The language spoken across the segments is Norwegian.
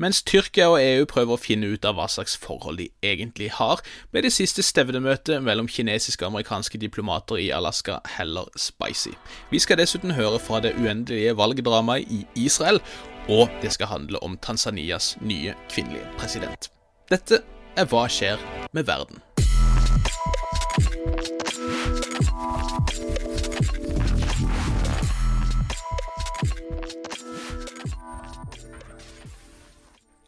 Mens Tyrkia og EU prøver å finne ut av hva slags forhold de egentlig har, ble det siste stevnemøtet mellom kinesiske og amerikanske diplomater i Alaska heller spicy. Vi skal dessuten høre fra det uendelige valgdramaet i Israel, og det skal handle om Tanzanias nye kvinnelige president. Dette er Hva skjer med verden?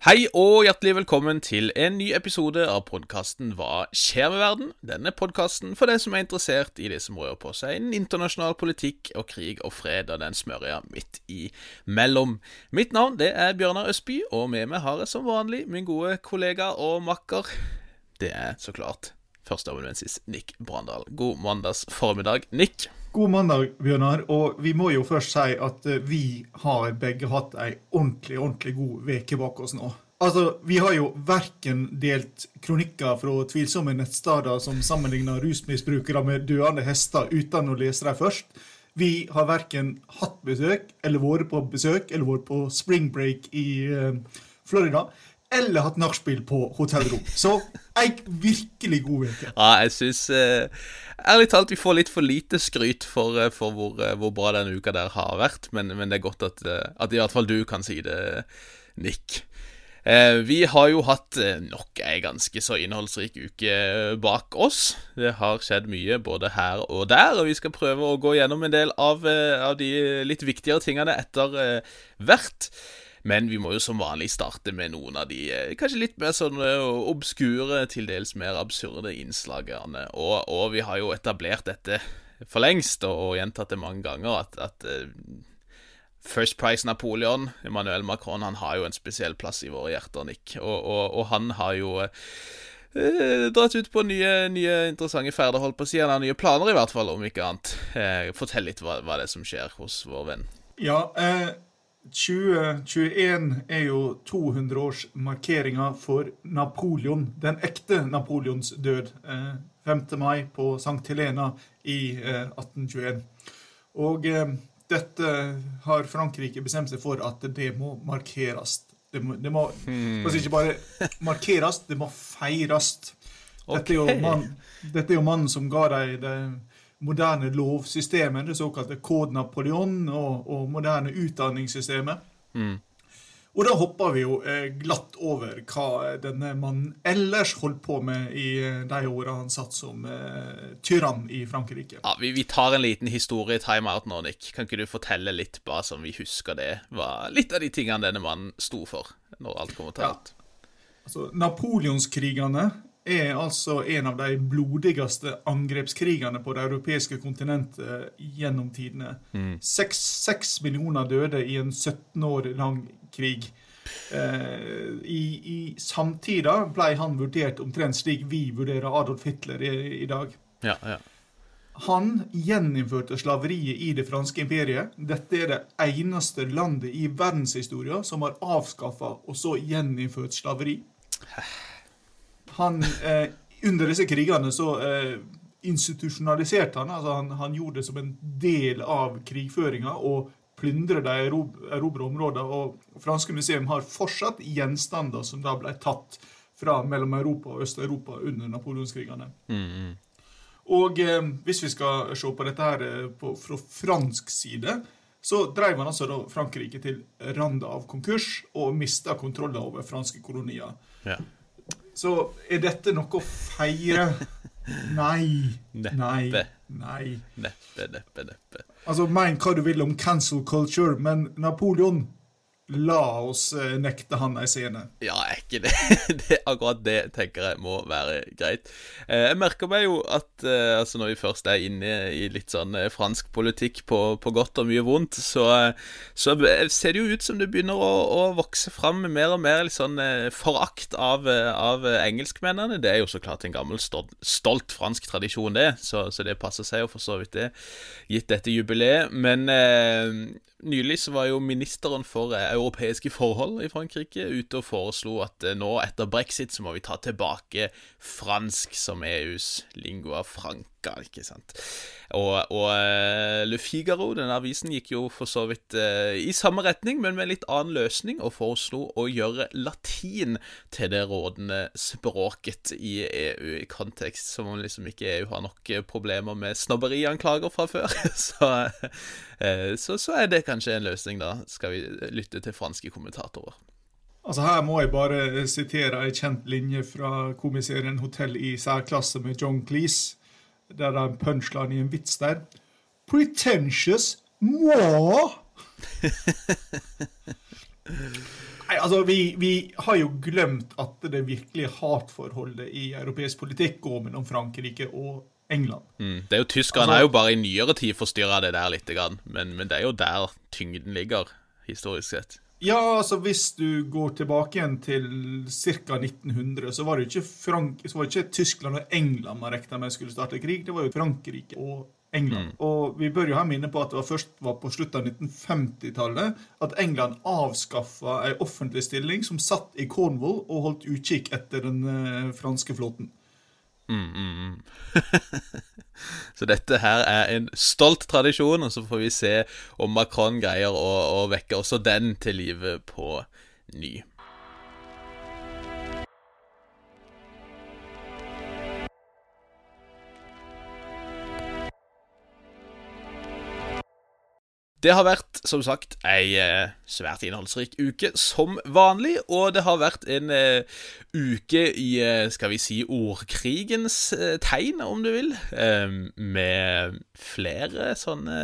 Hei og hjertelig velkommen til en ny episode av podkasten Hva skjer med verden? Denne podkasten for deg som er interessert i det som rører på seg innen internasjonal politikk og krig og fred og den smørja midt imellom. Mitt navn det er Bjørnar Østby, og med meg har jeg som vanlig min gode kollega og makker. Det er så klart førsteamanuensis Nick Brandal. God mandags formiddag, Nick. God mandag, Bjørnar. Og vi må jo først si at eh, vi har begge hatt ei ordentlig, ordentlig god veke bak oss nå. Altså, Vi har jo verken delt kronikker fra tvilsomme nettsteder som sammenligner rusmisbrukere med døende hester uten å lese dem først. Vi har verken hatt besøk, eller vært på besøk, eller vært på spring break i uh, Florida eller hatt nachspiel på hotellrom. Så ei virkelig god uke. Ja, jeg syns eh, Ærlig talt, vi får litt for lite skryt for, eh, for hvor, eh, hvor, bra denne uka der har vært, men, men det er godt at, eh, at, i hvert fall du kan si det, Nick. Eh, vi har jo hatt nok ei ganske så innholdsrik uke bak oss. Det har skjedd mye både her og der, og vi skal prøve å gå gjennom en del av, av de litt viktigere tingene etter eh, hvert. Men vi må jo som vanlig starte med noen av de eh, kanskje litt mer sånn eh, obskure, til dels mer absurde innslagene. Og, og vi har jo etablert dette for lengst, og, gjentatt det mange ganger, at, at uh, First Price Napoleon, Emmanuel Macron, han har jo en spesiell plass i våre hjerter, Nick. Og, og, og han har jo eh, dratt ut på nye, nye interessante ferder, holdt på å si. Han har nye planer, i hvert fall, om ikke annet. Eh, fortell litt hva, hva det er som skjer hos vår venn. Ja, eh 2021 er jo 200-årsmarkeringa for Napoleon, den ekte Napoleons død. 5. Eh, mai på Sankt Helena i 1821. Eh, Og eh, dette har Frankrike bestemt seg for at det må markeres. Det må, det må hmm. ikke bare markeres, det må feires. Dette, er jo mannen som ga dem moderne lovsystemet, det såkalte Code Napoleon, og, og moderne utdanningssystemet. Mm. Og da hopper vi jo eh, glatt over hva denne mannen ellers holdt på med i eh, de åra han satt som eh, tyrann i Frankrike. Ja, vi, vi, tar en liten historie timeout nå, Nick. Kan ikke du fortelle litt, bare som vi husker det, hva litt av de tingene denne mannen sto for, når alt kommer til alt? Ja. Altså, Napoleonskrigene er altså en av de blodigste angrepskrigene på det europeiske kontinentet gjennom tidene. Mm. Seks, mm. millioner døde i en 17 år lang krig. Eh, I, i samtida ble han vurdert omtrent slik vi vurderer Adolf Hitler i, i dag. Ja, ja. Han gjeninnførte slaveriet i det franske imperiet. Dette er det eneste landet i verdenshistorien som har avskaffa og så gjeninnført slaveri. Han, eh, under disse krigene så eh, institusjonaliserte han. altså han, han, gjorde det som en del av krigføringa og plyndre de erobre områder. Og franske museum har fortsatt gjenstander som da ble tatt fra mellom Europa og Øst-Europa under napoleonskrigene. Mm, mm. Og eh, hvis vi skal se på dette her eh, på, fra fransk side, så drev han altså da Frankrike til randa av konkurs og mista kontrollen over franske kolonier. Ja. Så er dette noe å feire? Nei. Neppe. Nei. Nei. Neppe, neppe, neppe. Altså, Mein hva du vil om cancel culture, men Napoleon La oss eh, nekte han ei scene. Ja, er ikke det. det Akkurat det tenker jeg må være greit. Eh, jeg merker meg jo at eh, altså når vi først er inne i litt sånn fransk politikk på, på godt og mye vondt, så, så, ser det jo ut som det begynner å, å vokse fram mer og mer litt sånn forakt av, av engelskmennene. Det er jo så klart en gammel stolt, stolt fransk tradisjon, det, så, så, det passer seg jo for så vidt det, gitt dette jubileet. Men eh, nylig så var jo ministeren for eh, europeiske forhold i Frankrike ute og foreslo at eh, nå etter brexit så må vi ta tilbake fransk som EUs lingua franca. Vekka, ikke sant. Og, og uh, Le Figaro, denne avisen, gikk jo for så vidt uh, i samme retning, men med en litt annen løsning, og foreslo å gjøre latin til det rådende språket i EU, i kontekst som om liksom ikke EU har nok problemer med snobberianklager fra før. så, så, så er det kanskje en løsning, da. Skal vi lytte til franske kommentatorer. Altså Her må jeg bare sitere en kjent linje fra komiserien 'Hotell i særklasse' med John Cleese. Det er en punchline i en vits der. Pretentious moi! Nei, altså, vi, vi, har jo glemt at det virkelige hatforholdet i europeisk politikk går mellom Frankrike og England. Mm. Det er jo Tyskerne altså, er jo bare i nyere tid forstyrra det der litt, men, men det er jo der tyngden ligger, historisk sett. Ja, altså hvis du går tilbake igjen til ca. 1900, så var det ikke, Frank så var det ikke Tyskland og England man regna med skulle starte krig. Det var jo Frankrike og England. Mm. Og vi bør jo ha minne på at det var først var på slutten av 1950-tallet at England avskaffa ei offentlig stilling som satt i Cornwall og holdt utkikk etter den uh, franske flåten. Mm, mm, mm. så dette her er en stolt tradisjon, og så får vi se om Macron greier å, å vekke også den til live på ny. Det har vært, som sagt, ei eh, svært innholdsrik uke som vanlig. Og det har vært en uh, uke i, uh, skal vi si, ordkrigens uh, tegn, om du vil. med flere sånne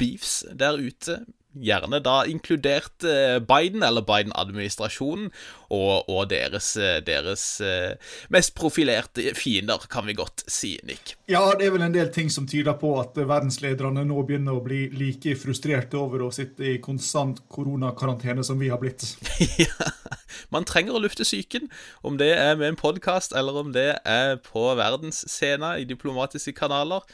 beefs der ute gjerne da inkludert eh, Biden, eller Biden-administrasjonen, og, og, deres, eh, deres eh, mest profilerte fiender, kan vi godt si, Nick. Ja, det er vel en del ting som tyder på at verdenslederne nå begynner å bli like frustrerte over å sitte i konstant koronakarantene som vi har blitt. ja, man trenger å lufte psyken, om det er med en podkast, eller om det er på verdensscena i diplomatiske kanaler.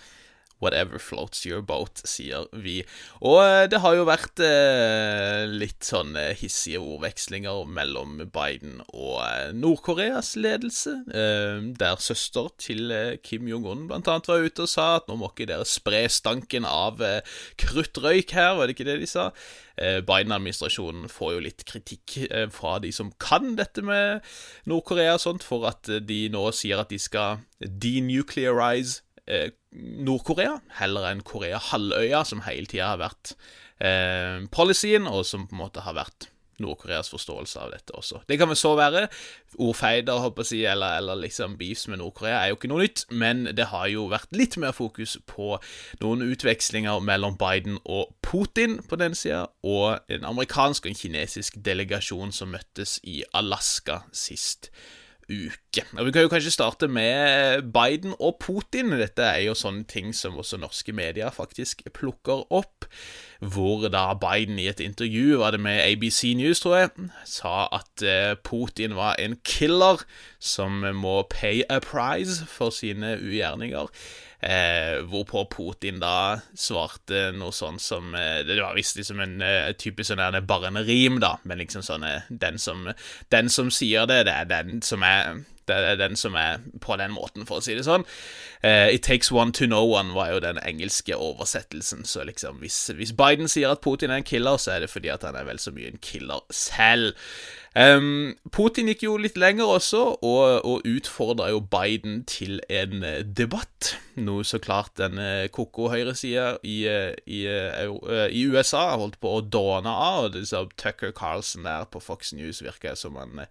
Whatever floats your boat, sier vi. Og eh, det har jo vært eh, litt sånn eh, hissige ordvekslinger mellom Biden og Nord-Koreas ledelse, der søster til Kim Jong-un blant annet var ute og sa at nå må ikke dere spre stanken av kruttrøyk her, var det ikke det de sa? Biden-administrasjonen får jo litt kritikk fra de som kan dette med Nord-Korea og sånt, for at de nå sier at de skal denuclearize Nord-Korea heller enn Korea-halvøya, som hele tida har vært eh, policyen, og som på en måte har vært Nord-Koreas forståelse av dette også. Det kan vel så være. Ordfeider, håper jeg, eller, eller liksom beefs med Nord-Korea er jo ikke noe nytt, men det har jo vært litt mer fokus på noen utvekslinger mellom Biden og Putin på den sida, og en amerikansk og en kinesisk delegasjon som møttes i Alaska sist uke. Og Vi kan jo kanskje starte med Biden og Putin. Dette er jo sånne ting som også norske medier faktisk plukker opp. Hvor da Biden i et intervju, var det med ABC News, tror jeg, sa at eh, Putin var en killer som må pay a price for sine ugjerninger. Eh, hvorpå Putin da svarte noe sånn som eh, Det var visst liksom en eh, typisk sånn bare en rim, da, men liksom sånn eh, den som, den som sier det, det er den som er det er den som er på den måten, for å si det sånn. Uh, It takes one to know one var jo den engelske oversettelsen. Så liksom, hvis, hvis, Biden sier at Putin er en killer, så er det fordi at han er vel så mye en killer selv. Um, Putin gikk jo litt lenger også, og, og utfordra jo Biden til en uh, debatt. Noe så klart den ko-ko høyresida i, i, i, USA holdt på å dåne av. og det, Tucker Carlson der på Fox News virker som han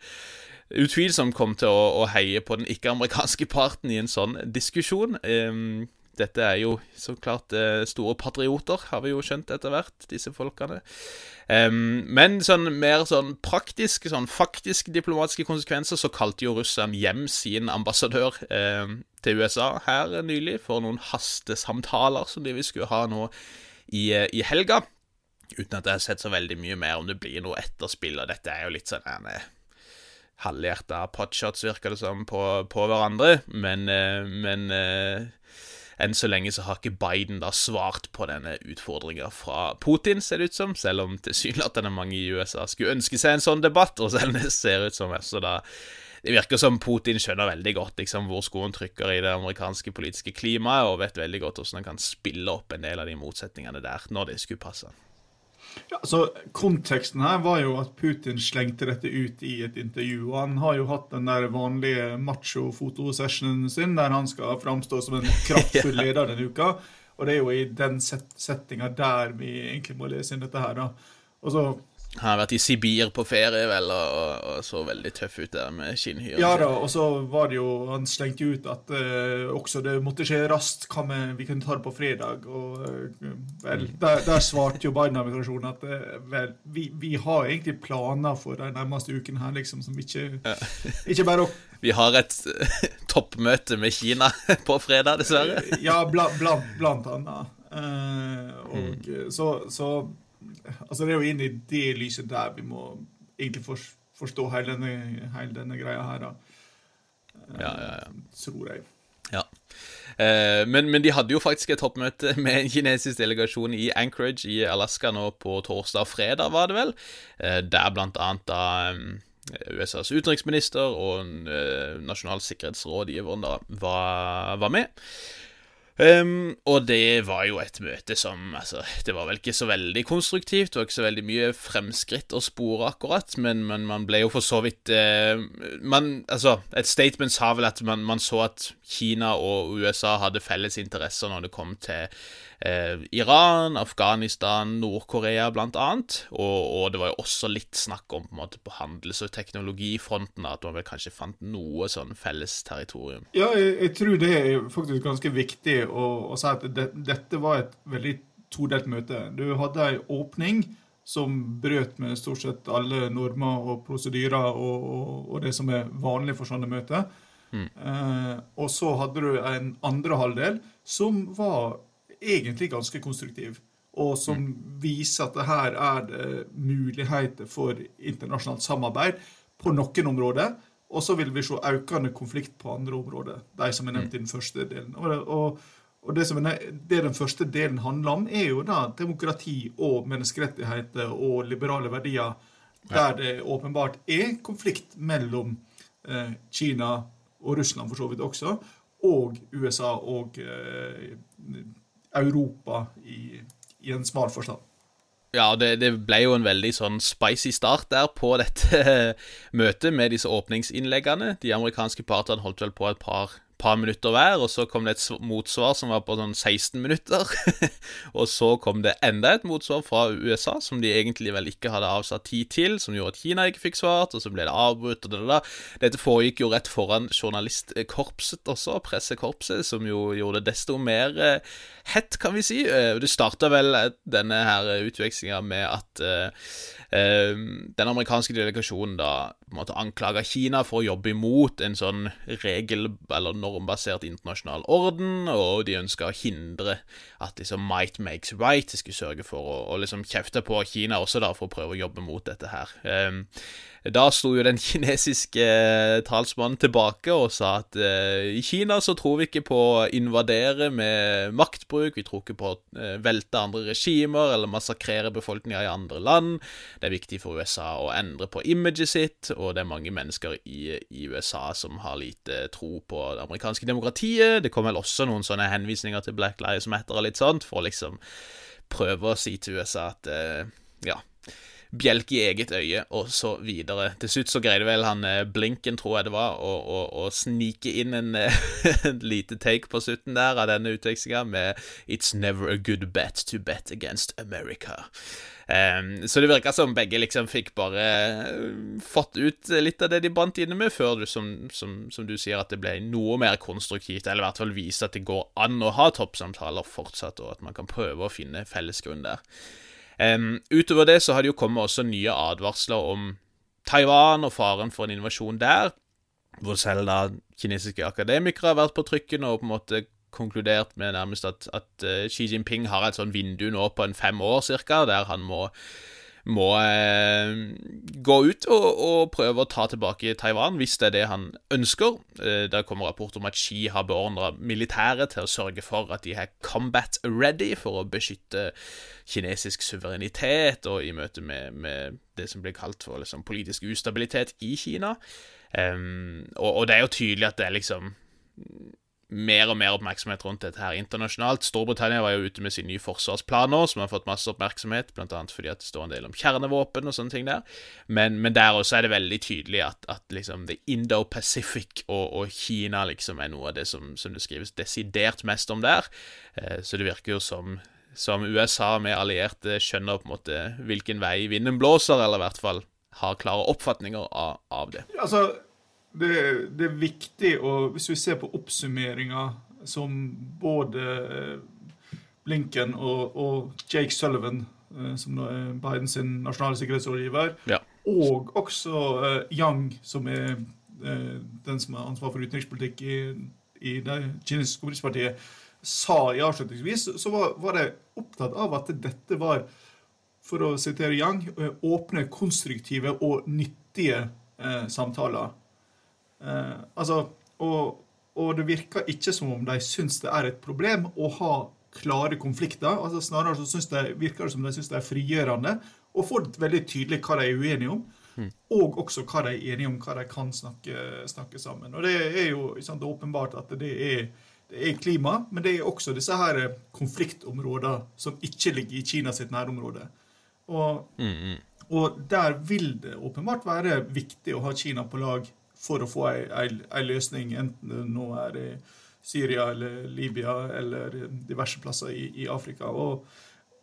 utvilsomt kom til å, å heie på den ikke-amerikanske parten i en sånn diskusjon. Um, dette er jo så klart eh, store patrioter, har vi jo skjønt etter hvert, disse folkene. Um, men sånn mer sånn praktisk, sånn faktisk diplomatiske konsekvenser, så kalte jo Russland hjem sin ambassadør um, til USA her nylig for noen hastesamtaler som de vi skulle ha nå i, eh, i, helga. Uten at jeg har sett så veldig mye mer om det blir noe etterspill, og dette er jo litt sånn halvhjerta potshots, virker det som, på, på hverandre, men, eh, men enn så lenge så har ikke Biden da svart på denne utfordringa fra Putin, ser det ut som, selv om tilsynelatende mange i USA skulle ønske seg en sånn debatt, og selv om det ser ut som så da det virker som Putin skjønner veldig godt liksom, hvor skoen trykker i det amerikanske politiske klimaet, og vet veldig godt hvordan han kan spille opp en del av de motsetningene der, når det skulle passe. Ja, så Konteksten her var jo at Putin slengte dette ut i et intervju. og Han har jo hatt den der vanlige macho-fotosessionen sin, der han skal framstå som en kraftfull leder denne uka. Og det er jo i den set settinga der vi egentlig må lese inn dette her. da. Og så han har vært i Sibir på ferie, vel, og, og så veldig tøff ut der med skinnhyre. Ja da, og så var det jo Han slengte ut at uh, også det måtte skje raskt. Hva med vi kunne ta det på fredag? Og uh, vel, mm. der, der, svarte jo Biden-administrasjonen at uh, vel, vi, vi, har egentlig planer for de nærmeste ukene her, liksom, som ikke ja. Ikke bare Vi har et toppmøte med Kina på fredag, dessverre. ja, bla, bla, blant annet. og mm. så, så altså Det er jo inn i det lyset der vi må egentlig forstå hele denne, hele denne greia her, da. Ja, ja, ja. Tror jeg. Ja. Eh, men, men, de hadde jo faktisk et toppmøte med en kinesisk delegasjon i Anchorage i Alaska nå på torsdag og fredag, var det vel. Eh, der blant annet da eh, USAs utenriksminister og eh, nasjonal sikkerhetsrådgiver var, var med. Um, og det var jo et møte som altså, Det var vel ikke så veldig konstruktivt. Det var ikke så veldig mye fremskritt å spore, akkurat. Men, men man ble jo for så vidt uh, man, Altså, et statement sa vel at man, man, så at Kina og USA hadde felles interesser når det kom til eh, Iran, Afghanistan, Nord-Korea annet. Og, og, det var jo også litt snakk om på, måte, på handels- og teknologifronten at man vel kanskje fant noe sånn felles territorium. Ja, jeg, jeg, tror det er faktisk ganske viktig å, å si at det, dette var et veldig todelt møte. Du hadde ei åpning som brøt med stort sett alle normer og prosedyrer og, og, og, det som er vanlig for sånne møter. Mm. Eh, og så hadde du en andre halvdel som var egentlig ganske konstruktiv, og som mm. viser at det her er det muligheter for internasjonalt samarbeid på noen områder. Og så vil vi se økende konflikt på andre områder, de som er nevnt mm. i den første delen. Og, og, og det, som er, det den første delen handler om, er jo da demokrati og menneskerettigheter og liberale verdier, der det åpenbart er konflikt mellom eh, Kina og Russland for så vidt også, og USA og eh, Europa i, i en smal forstand. Ja, det, det, ble jo en veldig sånn spicy start der på dette møtet med disse åpningsinnleggene. De amerikanske partene holdt vel på et par par minutter hver, og så kom det et motsvar som var på sånn 16 minutter. og så kom det enda et motsvar fra USA, som de egentlig vel ikke hadde avsatt tid til, som gjorde at Kina ikke fikk svart, og så ble det avbrutt. og det der. Dette foregikk jo rett foran journalistkorpset også, pressekorpset, som jo gjorde det desto mer eh, hett, kan vi si. Eh, det starta vel denne her utvekslinga med at eh, eh, den amerikanske delegasjonen da måte anklaga Kina for å jobbe imot en sånn regel- eller normbasert internasjonal orden, og de ønska å hindre at liksom might makes right. De skulle sørge for å, liksom kjefte på Kina også, da, for å prøve å jobbe mot dette her. Um, da sto jo den kinesiske eh, talsmannen tilbake og sa at uh, i Kina så tror vi ikke på å invadere med maktbruk, vi tror ikke på å uh, velte andre regimer eller massakrere befolkninga i andre land. Det er viktig for USA å endre på imaget sitt, og det er mange mennesker i, i USA som har lite tro på det amerikanske demokratiet. Det kom vel også noen sånne henvisninger til Black Lives Matter og litt sånt, for å liksom prøve å si til USA at ja, bjelk i eget øye, og så videre. Til slutt så greide vel han eh, Blinken, tror jeg det var, å, å, å snike inn en, en lite take på slutten der av denne utvekslinga med 'It's never a good bet to bet against America'. Um, så det virka som begge liksom fikk bare uh, fått ut litt av det de brant inne med, før du, som, som, som, du sier, at det ble noe mer konstruktivt, eller i hvert fall vise at det går an å ha toppsamtaler fortsatt, og at man kan prøve å finne felles grunn der. Um, utover det så har det jo kommet også nye advarsler om Taiwan og faren for en invasjon der, hvor selv da kinesiske akademikere har vært på trykken og på en måte konkludert med nærmest at, at uh, Xi Jinping har et sånn vindu nå på en fem år cirka, der han må må eh, gå ut og, og, prøve å ta tilbake Taiwan, hvis det er det han ønsker. Eh, der kommer rapport om at Xi har beordra militæret til å sørge for at de er combat ready for å beskytte kinesisk suverenitet, og i møte med, med det som blir kalt for liksom, politisk ustabilitet i Kina. Eh, og, og det er jo tydelig at det er liksom mer og mer oppmerksomhet rundt dette her internasjonalt. Storbritannia var jo ute med sin nye forsvarsplan nå, som har fått masse oppmerksomhet, bl.a. fordi at det står en del om kjernevåpen og sånne ting der. Men, men der også er det veldig tydelig at, at liksom the Indo-Pacific og, og, Kina liksom er noe av det som, som det skrives desidert mest om der. Eh, så det virker jo som, som USA med allierte skjønner på en måte hvilken vei vinden blåser, eller i hvert fall har klare oppfatninger av, av det. Altså det, det, er viktig å Hvis vi ser på oppsummeringa som både eh, Blinken og, og Jake Sullivan, eh, som nå er Bidens nasjonale sikkerhetsrådgiver, ja. og også uh, Yang, som er uh, den som har ansvar for utenrikspolitikk i, i det kinesiske kommunistpartiet, sa i avslutningsvis, så var, var de opptatt av at dette var, for å sitere Yang, åpne, konstruktive og nyttige uh, samtaler. Eh, altså, og, og, det virker ikke som om de syns det er et problem å ha klare konflikter. altså Snarere så synes de, virker det som de syns det er frigjørende og får veldig tydelig hva de er uenige om. Mm. Og også hva de er enige om, hva de kan snakke, snakke sammen. Og Det er jo sant, åpenbart at det er, det er, klima, men det er også disse her konfliktområdene som ikke ligger i Kina sitt nærområde. Og, mm, mm. og der vil det åpenbart være viktig å ha Kina på lag for å få ei, løsning, enten det nå er i Syria eller Libya eller diverse plasser i, i Afrika. Og,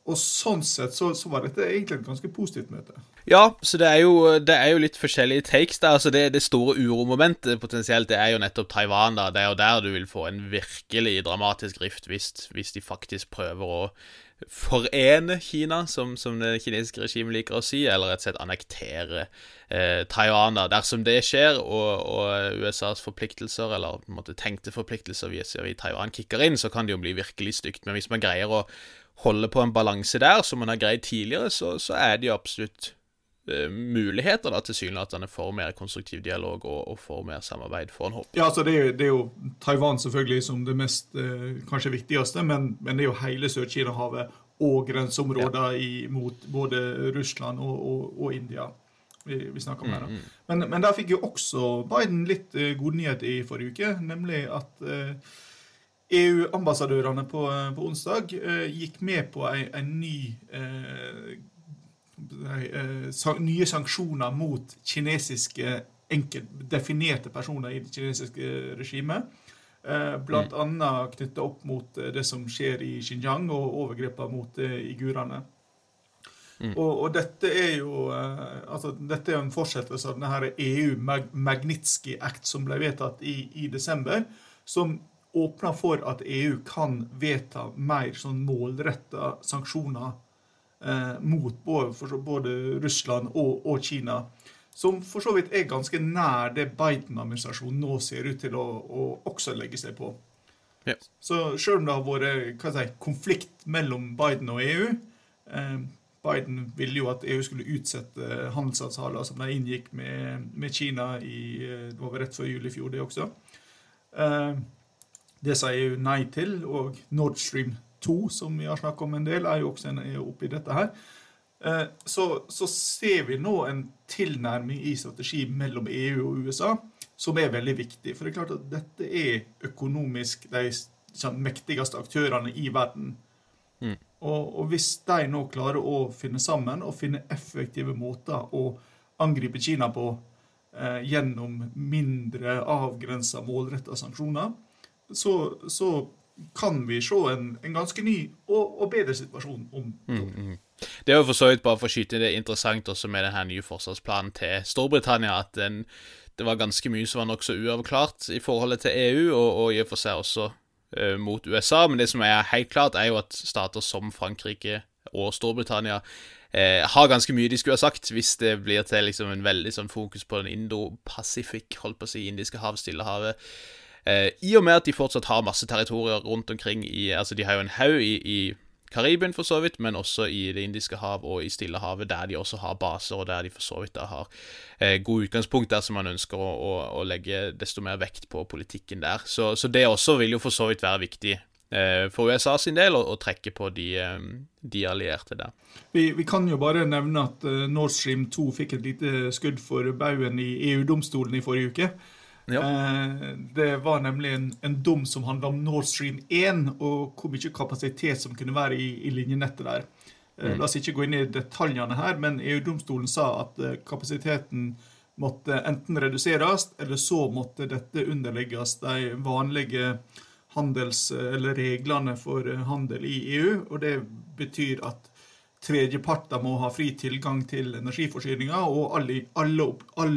og, sånn sett så, så, var dette egentlig et ganske positivt møte. Ja, så det er jo, det er jo litt forskjellige takes der. Altså det, det store uromomentet potensielt, det er jo nettopp Taiwan. da. Det er jo der du vil få en virkelig dramatisk rift hvis, hvis de faktisk prøver å forene Kina, som, som, det kinesiske regimet liker å si, eller rett og slett annektere eh, Taiwan. da. Dersom det skjer, og, og, USAs forpliktelser, eller på en måte tenkte forpliktelser via Taiwan kicker inn, så kan det jo bli virkelig stygt. Men hvis man greier å holde på en balanse der, som man har greid tidligere, så, så er det jo absolutt muligheter da tilsynelatende for mer konstruktiv dialog og, og for mer samarbeid, for en håp. Ja, altså det er, det er, jo Taiwan selvfølgelig som det mest eh, kanskje viktigste, men, men, det er jo hele Sør-Kina-havet og grenseområder ja. mot både Russland og, og, og India vi, vi snakker om her. Mm, mm. Men, men, der fikk jo også Biden litt eh, god nyhet i forrige uke, nemlig at eh, EU-ambassadørene på, på, onsdag uh, gikk med på en ny Eh, nye sanksjoner mot kinesiske definerte personer i det kinesiske regimet. Eh, blant mm. annet knytta opp mot eh, det som skjer i Xinjiang, og overgrepene mot igurene. Mm. Og, og, dette er jo altså, dette er en fortsettelse av denne EU Magnitsky Act som ble vedtatt i, i desember, som åpner for at EU kan vedta mer sånn målretta sanksjoner eh, mot både, både Russland og, og, Kina. Som for så vidt er ganske nær det Biden-administrasjonen nå ser ut til å, å også legge seg på. Ja. Så selv om det har vært si, konflikt mellom Biden og EU eh, Biden ville jo at EU skulle utsette handelsavtaler som de inngikk med, med Kina i, eh, det var rett før jul i fjor, det også. Eh, det sa EU nei til, og Nord Stream 2, som vi har snakket om en del, er jo også oppi dette her. Eh, så, så, ser vi nå en tilnærming i strategi mellom EU og USA som er veldig viktig. For det er klart at dette er økonomisk de mektigste aktørene i verden. Mm. Og, og, hvis de nå klarer å finne sammen og finne effektive måter å angripe Kina på eh, gjennom mindre avgrensa, målretta sanksjoner, så, så kan vi se en, en ganske ny og, og, bedre situasjon om mm, mm. Det er jo for så vidt bare for å skyte det interessant også med denne nye forsvarsplanen til Storbritannia, at den, det var ganske mye som var nokså uavklart i forholdet til EU, og, og i og for seg også uh, mot USA. Men det som er helt klart, er jo at stater som Frankrike og Storbritannia eh, har ganske mye de skulle ha sagt, hvis det blir til liksom en veldig sånn fokus på den Indo-Pacific, holdt på å si, indiske hav, Stillehavet. Eh, I og med at de fortsatt har masse territorier rundt omkring i Altså, de har jo en haug i, i Karibien, for så vidt, men også i Det indiske hav og i Stillehavet, der de også har baser, og der de for så vidt da har eh, gode utgangspunkt dersom man ønsker å, å, å, legge desto mer vekt på politikken der. Så, så, det også vil jo for så vidt være viktig eh, for USA sin del å, trekke på de, eh, de allierte der. Vi, vi, kan jo bare nevne at uh, Nord Stream 2 fikk et lite skudd for baugen i EU-domstolen i forrige uke. Ja. Eh, det var nemlig en, en dom som handla om Nord Stream 1, og hvor mye kapasitet som kunne være i, i linjenettet der. Eh, mm. La oss ikke gå inn i detaljene her, men EU-domstolen sa at eh, kapasiteten måtte enten reduseres, eller så måtte dette underlegges de vanlige handels- eller reglene for handel i EU. Og det betyr at tredjeparter må ha fri tilgang til energiforsyninga, og alle, alle, all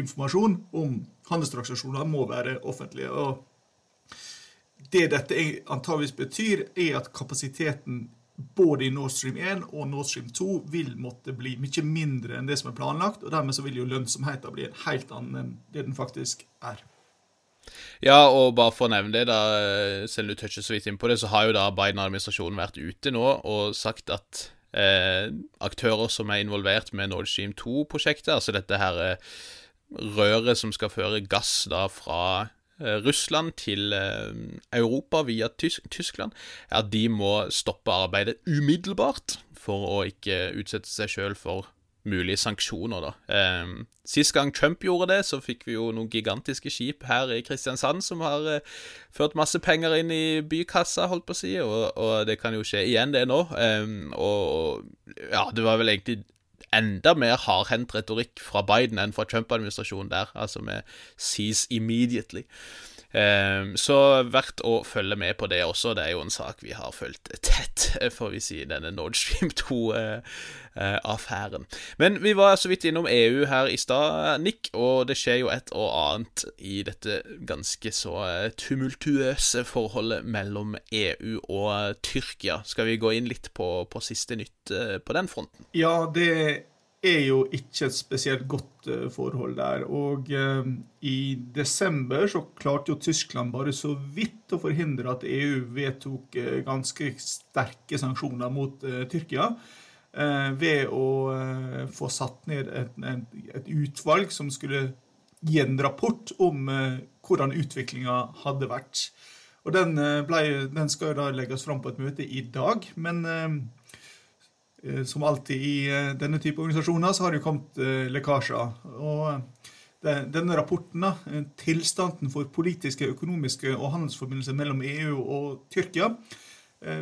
informasjon om handelstransaksjoner må være offentlige. og Det dette antageligvis betyr, er at kapasiteten både i Nord Stream 1 og Nord Stream 2 vil måtte bli mye mindre enn det som er planlagt, og dermed så vil jo lønnsomheten bli en helt annen enn det den faktisk er. Ja, og bare for å nevne det, da, selv om du toucher så vidt inn på det, så har jo da Biden-administrasjonen vært ute nå og sagt at eh, aktører som er involvert med Nord Stream 2-prosjektet, altså dette her eh, røret som skal føre gass da fra eh, Russland til eh, Europa via Tysk Tyskland, at de må stoppe arbeidet umiddelbart for å ikke utsette seg sjøl for mulige sanksjoner, da. Eh, sist gang Trump gjorde det, så fikk vi jo noen gigantiske skip her i Kristiansand som har eh, ført masse penger inn i bykassa, holdt på å si, og, og det kan jo skje igjen, det nå. Eh, og ja, det var vel egentlig enda mer hardhendt retorikk fra Biden enn fra Trump-administrasjonen der, altså med 'seize immediately'. Ehm, så verdt å følge med på det også. Det er jo en sak vi har fulgt tett, får vi si, denne Nord Stream 2-affæren. Men vi var så vidt innom EU her i stad, Nick, og det skjer jo et og annet i dette ganske så eh, tumultuøse forholdet mellom EU og Tyrkia. Skal vi gå inn litt på, på siste nytt eh, på den fronten? Ja, det er jo ikke et spesielt godt eh, forhold der. Og eh, i desember så klarte jo Tyskland bare så vidt å forhindre at EU vedtok eh, ganske sterke sanksjoner mot Tyrkia. Ved å få satt ned et, et, et, utvalg som skulle gi en rapport om hvordan utviklinga hadde vært. Og den, ble, den skal jo da legges fram på et møte i dag. men som alltid i eh, denne type organisasjoner, så har det jo kommet eh, lekkasjer. Og denne rapporten, tilstanden for politiske, økonomiske og handelsforbindelser mellom EU og Tyrkia,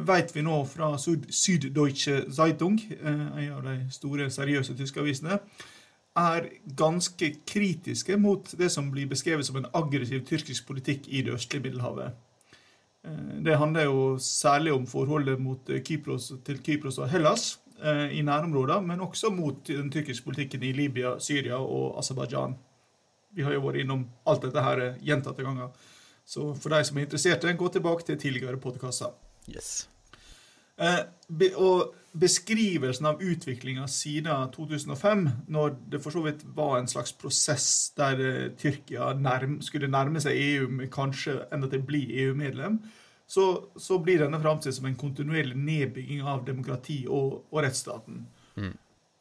vet vi nå fra Süddeutsche Zeitung, en av de store, seriøse tyske avisene, er ganske kritiske mot det som blir beskrevet som en aggressiv tyrkisk politikk i det østlige Middelhavet. Det handler jo særlig om forholdet mot Kypros, til Kypros og Hellas, Eh, i nærområdene, men også mot den tyrkiske politikken i Libya, Syria og Aserbajdsjan. Vi har jo vært innom alt dette her gjentatte ganger. Så for de som er interesserte, gå tilbake til tidligere podkaster. Yes. Eh, og beskrivelsen av utviklinga siden 2005, når det for så vidt var en slags prosess der eh, Tyrkia nærm, skulle nærme seg EU, med kanskje enda til å bli EU-medlem, så, så blir denne framstilt som en kontinuerlig nedbygging av demokrati og, og rettsstaten. Mm.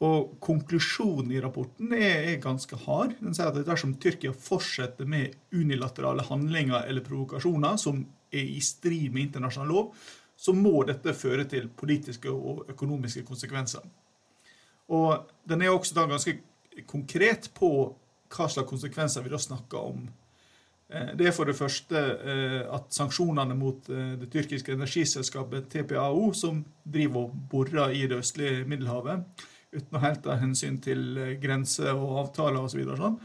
Og konklusjonen i rapporten er, er, ganske hard. Den sier at dersom Tyrkia fortsetter med unilaterale handlinger eller provokasjoner som er i strid med internasjonal lov, så må dette føre til politiske og økonomiske konsekvenser. Og den er også da ganske konkret på hva slags konsekvenser vi da snakker om det er for det første eh, at sanksjonene mot eh, det tyrkiske energiselskapet TPAO, som driver og borer i det østlige Middelhavet, uten å helt ta hensyn til grenser og avtaler osv. Så sånn,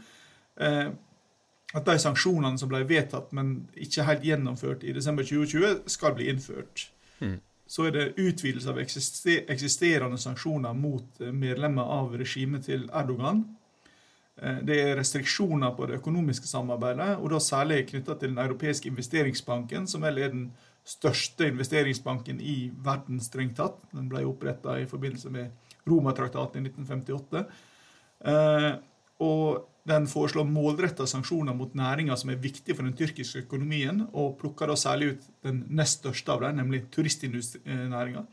at de sanksjonene som ble vedtatt, men ikke helt gjennomført i desember 2020, skal bli innført. Mm. Så er det utvidelse av eksisterende sanksjoner mot medlemmer av regimet til Erdogan Eh, det er restriksjoner på det økonomiske samarbeidet, og da særlig knytta til Den europeiske investeringsbanken, som vel er den største investeringsbanken i verden, strengt tatt. Den ble oppretta i forbindelse med Romatraktaten i 1958. Eh, og den foreslår målretta sanksjoner mot næringer som er viktige for den tyrkiske økonomien, og plukker da særlig ut den nest største av dem, nemlig turistnæringa.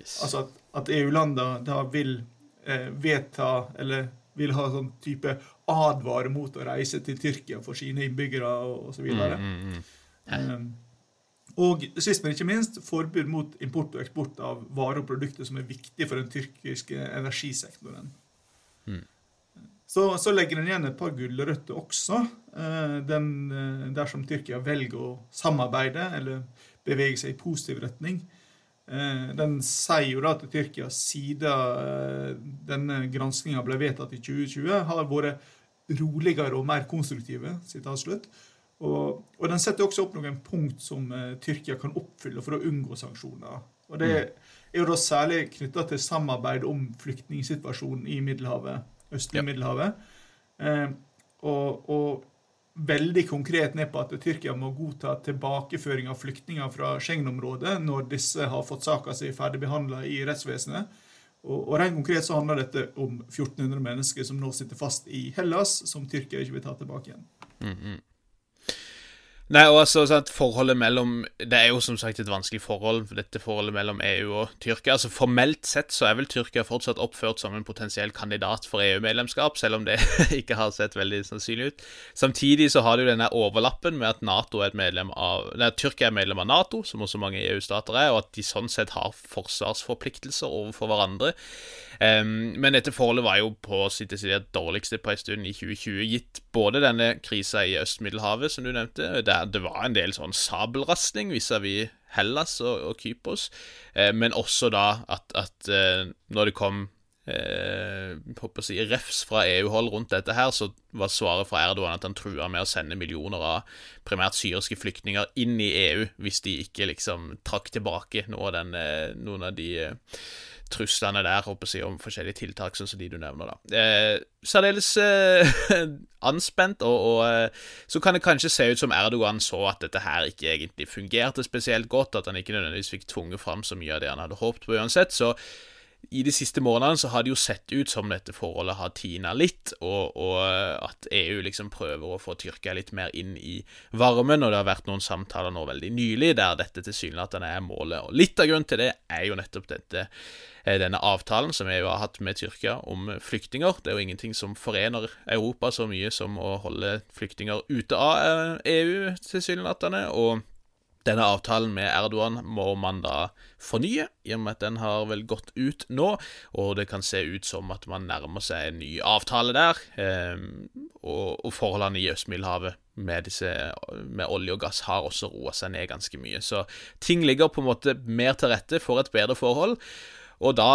Yes. Altså at, at EU-landene da vil eh, vedta eller vil ha sånn type advare mot å reise til Tyrkia for sine innbyggere osv. Mm, mm, mm. Um, og sist, men ikke minst, forbud mot import og eksport av varer og produkter som er viktige for den tyrkiske energisektoren. Mm. Så, så, legger den igjen et par gulrøtter også, uh, den, uh, dersom Tyrkia velger å samarbeide eller bevege seg i positiv retning. Eh, den sier jo da at Tyrkia siden eh, denne granskinga ble vedtatt i 2020, har vært roligere og mer konstruktive. slutt. Og, og, den setter også opp noen punkt som uh, Tyrkia kan oppfylle for å unngå sanksjoner. Og Det mm. er jo da særlig knytta til samarbeid om flyktningsituasjonen i Middelhavet, østlige ja. Middelhavet. Eh, og, og, veldig konkret ned på at Tyrkia må godta tilbakeføring av flyktninger fra Schengen-området når disse har fått saka si ferdigbehandla i rettsvesenet. Og, og rent konkret så handler dette om 1400 mennesker som nå sitter fast i Hellas, som Tyrkia ikke vil ta tilbake igjen. Mm -hmm. Nei, og altså, sant, forholdet mellom Det er jo som sagt et vanskelig forhold, dette forholdet mellom EU og Tyrkia. Altså Formelt sett så er vel Tyrkia fortsatt oppført som en potensiell kandidat for EU-medlemskap, selv om det ikke har sett veldig sannsynlig ut. Samtidig så har du denne overlappen med at NATO er et medlem av Nei, Tyrkia er medlem av Nato, som også mange EU-stater er, og at de sånn sett har forsvarsforpliktelser overfor hverandre. Um, men dette forholdet var jo på sitt desidert dårligste på en stund i 2020, gitt både denne krisa i Øst-Middelhavet, som du nevnte, der det var en del sånn sabelrasling vis-à-vis Hellas og, og Kypros, eh, men også da at, at eh, når det kom eh, å si, refs fra EU-hold rundt dette her, så var svaret fra Erdogan at han trua med å sende millioner av primært syriske flyktninger inn i EU hvis de ikke liksom trakk tilbake noe av den, eh, noen av de eh, truslene der håper jeg, om forskjellige tiltak, sånn som de du nevner. da. Eh, Særdeles eh, anspent, og, og, eh, så kan det kanskje se ut som Erdogan så at dette her ikke egentlig fungerte spesielt godt, at han ikke nødvendigvis fikk tvunget fram så mye av det han hadde håpet på uansett. så i de siste månedene så har det jo sett ut som dette forholdet har tina litt, og, og, at EU liksom prøver å få Tyrkia litt mer inn i varmen, og det har vært noen samtaler nå veldig nylig der dette tilsynelatende er målet. Og Litt av grunnen til det er jo nettopp dette Eh, denne avtalen som EU har hatt med Tyrkia om flyktninger. Det er jo ingenting som forener Europa så mye som å holde flyktninger ute av EU, eh, e tilsynelatende. Og denne avtalen med Erdogan må man da fornye, i og med at den har vel gått ut nå, og det kan se ut som at man nærmer seg en ny avtale der. Eh, og, og forholdene i Østmiddelhavet med, med, olje og gass har også roa seg ned ganske mye. Så ting ligger på en måte mer til rette for et bedre forhold. Og da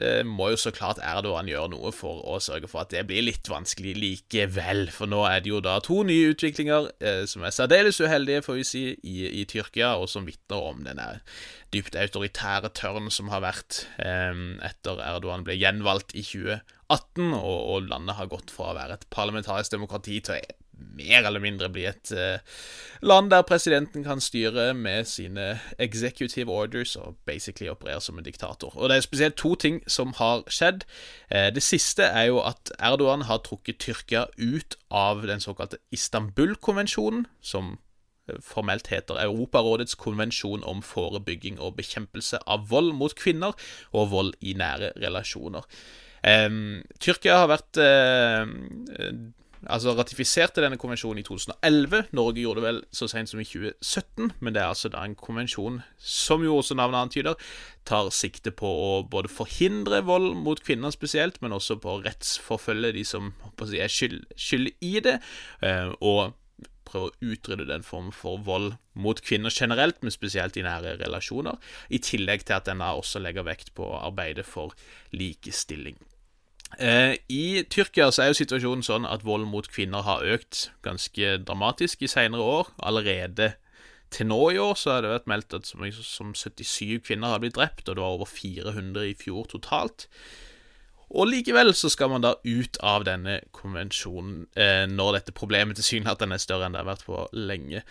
eh, må jo så klart Erdogan gjøre noe for å sørge for at det blir litt vanskelig likevel. For nå er det jo da to nye utviklinger eh, som er særdeles uheldige, får vi si, i, i Tyrkia, og som vitner om denne dypt autoritære tørn som har vært eh, etter Erdogan ble gjenvalgt i 2018, og, og landet har gått fra å være et parlamentarisk demokrati til å mer eller mindre bli et uh, land der presidenten kan styre med sine executive orders og basically operere som en diktator. Og det er spesielt to ting som har skjedd. Uh, det siste er jo at Erdogan har trukket Tyrkia ut av den såkalte Istanbul-konvensjonen, som eh, formelt heter Europarådets konvensjon om forebygging og bekjempelse av vold mot kvinner og vold i nære relasjoner. Tyrkia har vært altså ratifiserte denne konvensjonen i 2011. Norge gjorde det vel så sent som i 2017, men det er altså da en konvensjon som jo også navnet antyder, tar sikte på å både forhindre vold mot kvinner spesielt, men også på å rettsforfølge de som si, er skyld, skyld, i det, eh, og prøve å utrydde den form for vold mot kvinner generelt, men spesielt i nære relasjoner, i tillegg til at den også legger vekt på å arbeide for likestilling. Eh, I Tyrkia så er jo situasjonen sånn at vold mot kvinner har økt ganske dramatisk i senere år. Allerede til nå i år så har det vært meldt at så som 77 kvinner har blitt drept, og det var over 400 i fjor totalt. Og likevel så skal man da ut av denne konvensjonen eh, når dette problemet tilsynelatende er større enn det har vært på lenge.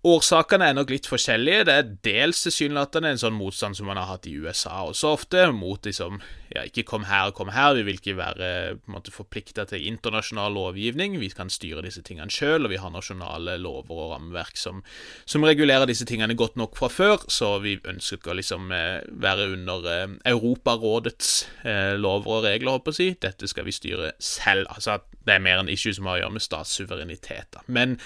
Årsakene er nok litt forskjellige. Det er dels tilsynelatende en sånn motstand som man har hatt i USA også ofte, mot liksom ja, ikke kom her, kom her, vi vil ikke være på forplikta til internasjonal lovgivning, vi kan styre disse tingene sjøl, og vi har nasjonale lover og rammeverk som, som, regulerer disse tingene godt nok fra før, så vi ønsker ikke å liksom eh, være under eh, Europarådets eh, lover og regler, håper jeg å si. Dette skal vi styre selv. Altså det er mer en issue som har å gjøre med statssuverenitet. Men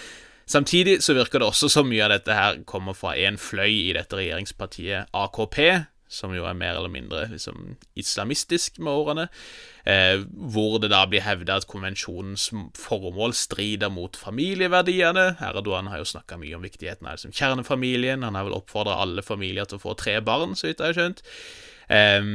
Samtidig så virker det også som mye av dette her kommer fra en fløy i dette regjeringspartiet AKP, som jo er mer eller mindre liksom, islamistisk med årene, eh, hvor det da blir hevda at konvensjonens formål strider mot familieverdiene. Erdogan har jo snakka mye om viktigheten av liksom, kjernefamilien, han har vel oppfordra alle familier til å få tre barn, så vidt jeg har skjønt. Eh,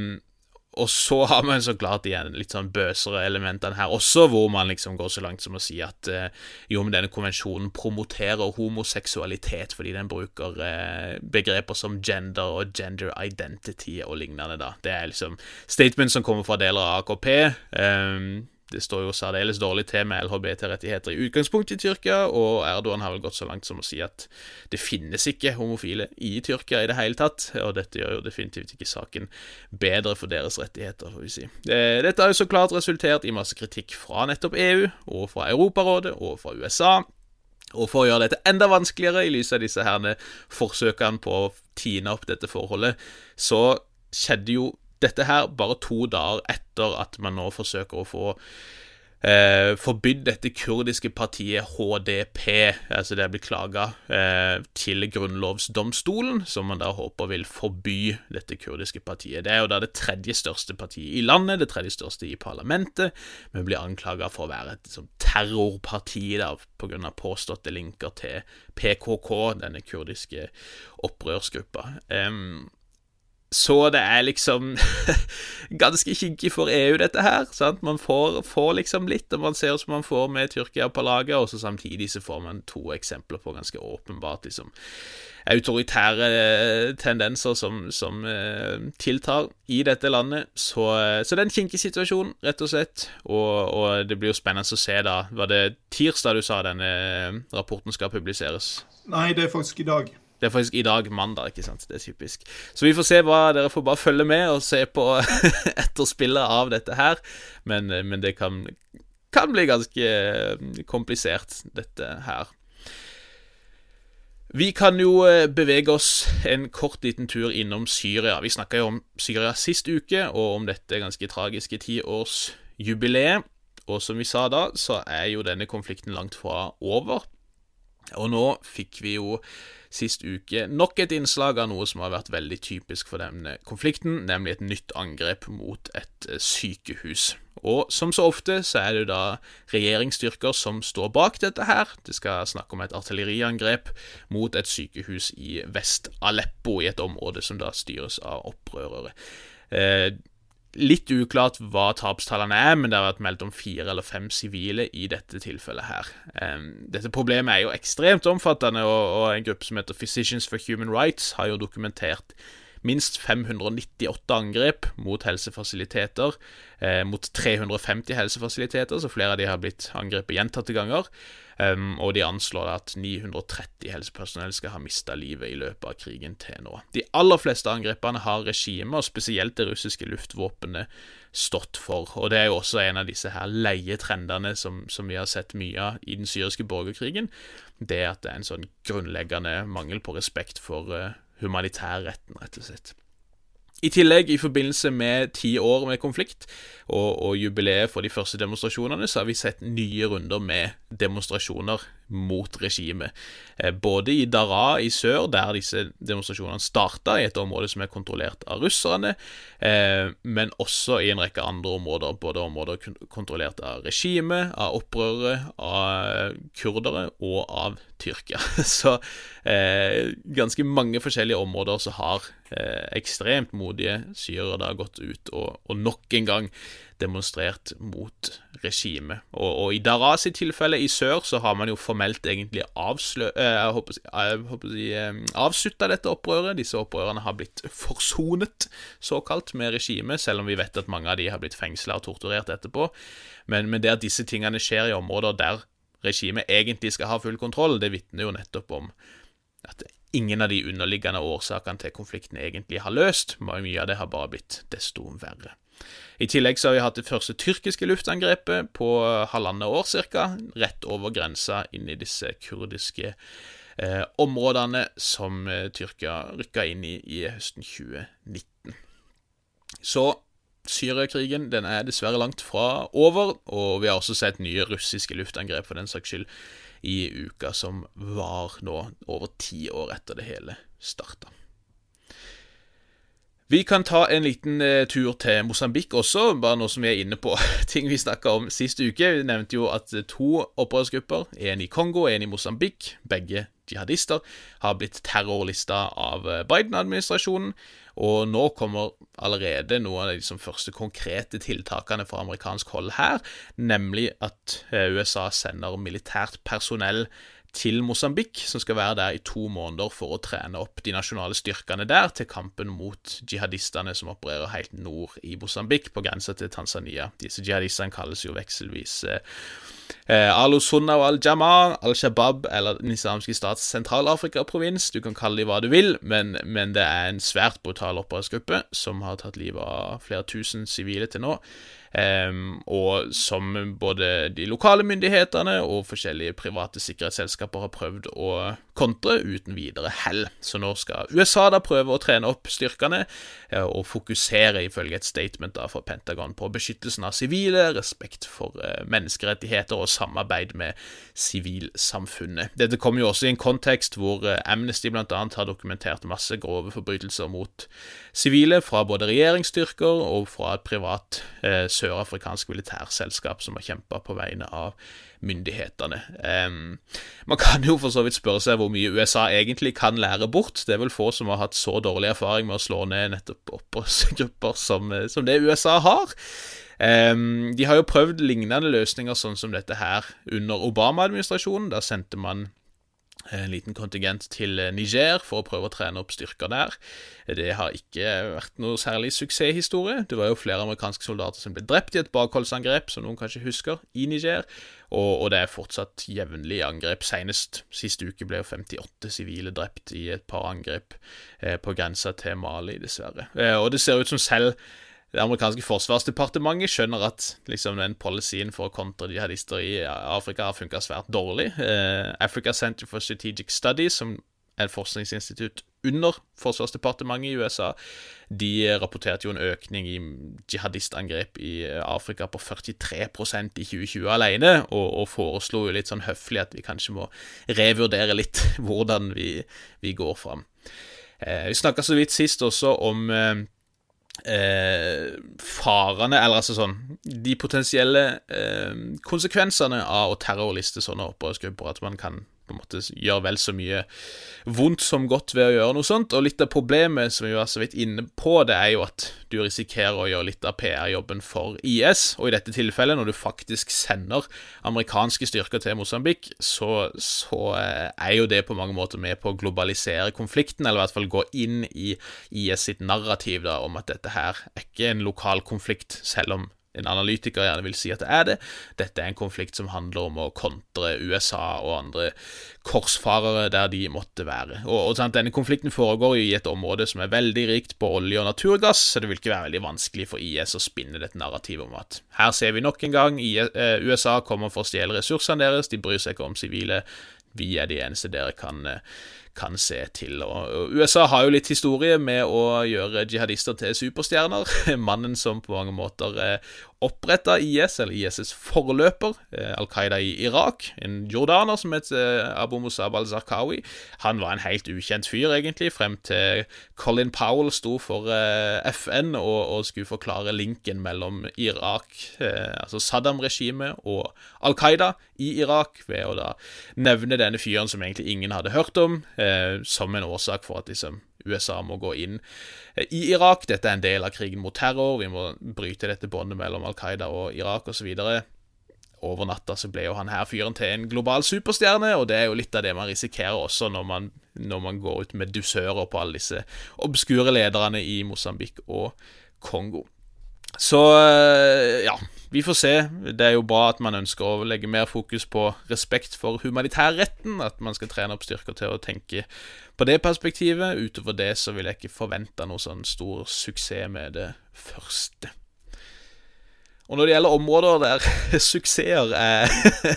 og så har man så klart igjen litt sånn bøsere elementene her også, hvor man liksom går så langt som å si at eh, jo, men denne konvensjonen promoterer homoseksualitet fordi den bruker eh, begreper som gender og gender identity og lignende, da. Det er liksom statement som kommer fra deler av AKP. Eh, det står jo særdeles dårlig til med LHBT-rettigheter i utgangspunktet i Tyrkia, og Erdogan har vel gått så langt som å si at det finnes ikke homofile i Tyrkia i det hele tatt, og dette gjør jo definitivt ikke saken bedre for deres rettigheter, får vi si. Dette har jo så klart resultert i masse kritikk fra nettopp EU, og fra Europarådet, og fra USA. Og for å gjøre dette enda vanskeligere i lys av disse herne forsøkene på å tine opp dette forholdet, så skjedde jo dette her bare to dager etter at man nå forsøker å få eh, forbydd dette kurdiske partiet HDP, altså det blir klaga eh, til grunnlovsdomstolen, som man da håper vil forby dette kurdiske partiet. Det er jo da det tredje største partiet i landet, det tredje største i parlamentet, men blir anklaga for å være et sånn terrorparti da, grunn av påståtte linker til PKK, denne kurdiske opprørsgruppa. Um, så det er liksom ganske kinkig for EU, dette her. sant? Man får, får, liksom litt, og man ser som man får med Tyrkia på laget, og så samtidig så får man to eksempler på ganske åpenbart liksom autoritære eh, tendenser som, som eh, tiltar i dette landet. Så, så det er en kinkig situasjon, rett og slett. Og, og, det blir jo spennende å se, da. Var det tirsdag du sa denne rapporten skal publiseres? Nei, det er faktisk i dag. Det er faktisk i dag mandag, ikke sant. Det er typisk. Så vi får se hva Dere får bare følge med og se på etterspillet av dette her. Men, men det kan, kan, bli ganske eh, komplisert, dette her. Vi kan jo eh, bevege oss en kort liten tur innom Syria. Vi snakka jo om Syria sist uke, og om dette ganske tragiske tiårsjubileet. Og som vi sa da, så er jo denne konflikten langt fra over. Og nå fikk vi jo sist uke nok et innslag av noe som har vært veldig typisk for denne konflikten, nemlig et nytt angrep mot et eh, sykehus. Og som så ofte så er det da regjeringsstyrker som står bak dette her. Det skal snakke om et artilleriangrep mot et sykehus i Vest-Aleppo, i et område som da styres av opprørere. Litt uklart hva tapstallene er, men det har vært meldt om fire eller fem sivile i dette tilfellet her. dette problemet er jo ekstremt omfattende, og, en gruppe som heter Physicians for Human Rights har jo dokumentert minst 598 angrep mot helsefasiliteter, eh, mot 350 helsefasiliteter, så flere av de har blitt angrepet gjentatte ganger. Um, og de anslår at 930 helsepersonell skal ha mista livet i løpet av krigen til nå. De aller fleste angrepene har regimet, og spesielt det russiske luftvåpenet, stått for. Og det er jo også en av disse her leietrendene som, som vi har sett mye av i den syriske borgerkrigen. Det at det er en sånn grunnleggende mangel på respekt for uh, humanitærretten, rett og slett. I tillegg, i forbindelse med ti år med konflikt og, og, jubileet for de første demonstrasjonene, så har vi sett nye runder med demonstrasjoner mot regimet. Eh, både i Dara i sør, der disse demonstrasjonene starta, i et område som er kontrollert av russerne, eh, men også i en rekke andre områder, både områder kontrollert av regimet, av opprørere, av kurdere og av Tyrkia. Så eh, ganske mange forskjellige områder så har ekstremt modige syrere da gått ut og, og nok en gang demonstrert mot regimet. Og, og, i Daras i tilfelle, i sør, så har man jo formelt egentlig avslø... Eh, jeg håper, si, eh, avslutta dette opprøret. Disse opprørerne har blitt forsonet, såkalt, med regimet, selv om vi vet at mange av de har blitt fengsla og torturert etterpå. Men, men det at disse tingene skjer i områder der regimet egentlig skal ha full kontroll, det vitner jo nettopp om at ingen av de underliggende årsakene til konflikten egentlig har løst. Mye av det har bare blitt desto verre. I tillegg så har vi hatt det første tyrkiske luftangrepet på halvannet år ca., rett over grensa inn i disse kurdiske eh, områdene som eh, Tyrkia rykka inn i i høsten 2019. Så Syriakrigen den er dessverre langt fra over, og vi har også sett nye russiske luftangrep for den saks skyld i uka som var nå, over ti år etter det hele starta. Vi kan ta en liten eh, tur til Mosambik også, bare nå som vi er inne på ting vi snakka om sist uke. Vi nevnte jo at to opprørsgrupper, en i Kongo og en i Mosambik, begge jihadister, har blitt terrorlista av eh, Biden-administrasjonen. Og nå kommer allerede noen av de som første konkrete tiltakene fra amerikansk hold her, nemlig at eh, USA sender militært personell til Mosambik, som skal være der i to måneder for å trene opp de nasjonale styrkene der til kampen mot jihadistene som opererer helt nord i Mosambik, på grensa til Tanzania. Disse jihadistene kalles jo vekselvis eh Al-Sunna og Al-Jamar, Al-Shabaab eller Den islamske stats Sentral-Afrika-provins. Du kan kalle dem hva du vil, men, men det er en svært brutal opprørsgruppe som har tatt livet av flere tusen sivile til nå. Um, og som både de lokale myndighetene og forskjellige private sikkerhetsselskaper har prøvd å kontre uten videre hell. Så nå skal USA da prøve å trene opp styrkene uh, og fokusere, ifølge et statement da fra Pentagon, på beskyttelsen av sivile, respekt for uh, menneskerettigheter og samarbeid med sivilsamfunnet. Dette kommer jo også i en kontekst hvor uh, Amnesty bl.a. har dokumentert masse grove forbrytelser mot sivile fra både regjeringsstyrker og fra et privat eh, sørafrikansk militærselskap som har kjempa på vegne av myndighetene. Man kan jo for så vidt spørre seg hvor mye USA egentlig kan lære bort. Det er vel få som har hatt så dårlig erfaring med å slå ned nettopp opprørsgrupper som, som det USA har. Um, de har jo prøvd lignende løsninger sånn som dette her under Obama-administrasjonen. Da sendte man en liten kontingent til Niger for å prøve å trene opp styrker der. Det har ikke vært noe særlig suksesshistorie. Det var jo flere amerikanske soldater som ble drept i et bakholdsangrep, som noen kanskje husker, i Niger, og, og det er fortsatt jevnlig angrep. Senest sist uke ble jo 58 sivile drept i et par angrep eh, på grensa til Mali, dessverre. Eh, og det ser ut som selv det amerikanske forsvarsdepartementet skjønner at liksom, den policyen for å kontre jihadister i Afrika har funka svært dårlig. Eh, Africa Center for Strategic Studies, som er et forskningsinstitutt under Forsvarsdepartementet i USA, de rapporterte jo en økning i jihadistangrep i Afrika på 43% i 2020 alene, og, og foreslo jo litt sånn høflig at vi kanskje må revurdere litt hvordan vi, vi går fram. Eh, vi snakka så vidt sist også om eh, eh, farene, eller altså sånn De potensielle eh, konsekvensene av å terrorliste sånne opprørsgrupper, at man kan på en måte gjør vel så mye vondt som godt ved å gjøre noe sånt. Og litt av problemet som vi var så vidt inne på, det er jo at du risikerer å gjøre litt av PR-jobben for IS. Og i dette tilfellet, når du faktisk sender amerikanske styrker til Mosambik, så, så eh, er jo det på mange måter med på å globalisere konflikten, eller i hvert fall gå inn i IS sitt narrativ da, om at dette her er ikke en lokal konflikt, selv om en analytiker gjerne vil si at det er det. Dette er en konflikt som handler om å kontre USA og andre korsfarere der de måtte være. Og, og Denne konflikten foregår i et område som er veldig rikt på olje og naturgass, så det vil ikke være veldig vanskelig for IS å spinne dette narrativet om at her ser vi nok en gang IS, eh, USA kommer for å stjele ressursene deres, de bryr seg ikke om sivile, vi er de eneste dere kan eh, kan se til. Og USA har jo litt historie med å gjøre jihadister til superstjerner. Mannen som på mange måter eh, oppretta IS, eller IS' forløper, eh, Al Qaida i Irak, en jordaner som het eh, Abu Musab al-Zarqawi. Han var en helt ukjent fyr, egentlig, frem til Colin Powell sto for FN og, og skulle forklare linken mellom Irak, altså Saddam-regimet, og Al Qaida i Irak, ved å da nevne denne fyren som egentlig ingen hadde hørt om som en årsak for at liksom, USA må gå inn eh, i Irak. Dette er en del av krigen mot terror. Vi må bryte dette båndet mellom Al Qaida og Irak osv. Over natta så ble jo han her fyren til en global superstjerne, og det er jo litt av det man risikerer også når man, når man går ut med dusører på alle disse obskure lederne i Mosambik og Kongo. Så eh, ja, vi får se. Det er jo bra at man ønsker å legge mer fokus på respekt for humanitærretten. At man skal trene opp styrker til å tenke på det perspektivet. Utover det så vil jeg ikke forvente noe sånn stor suksess med det første. Og når det gjelder områder der suksesser er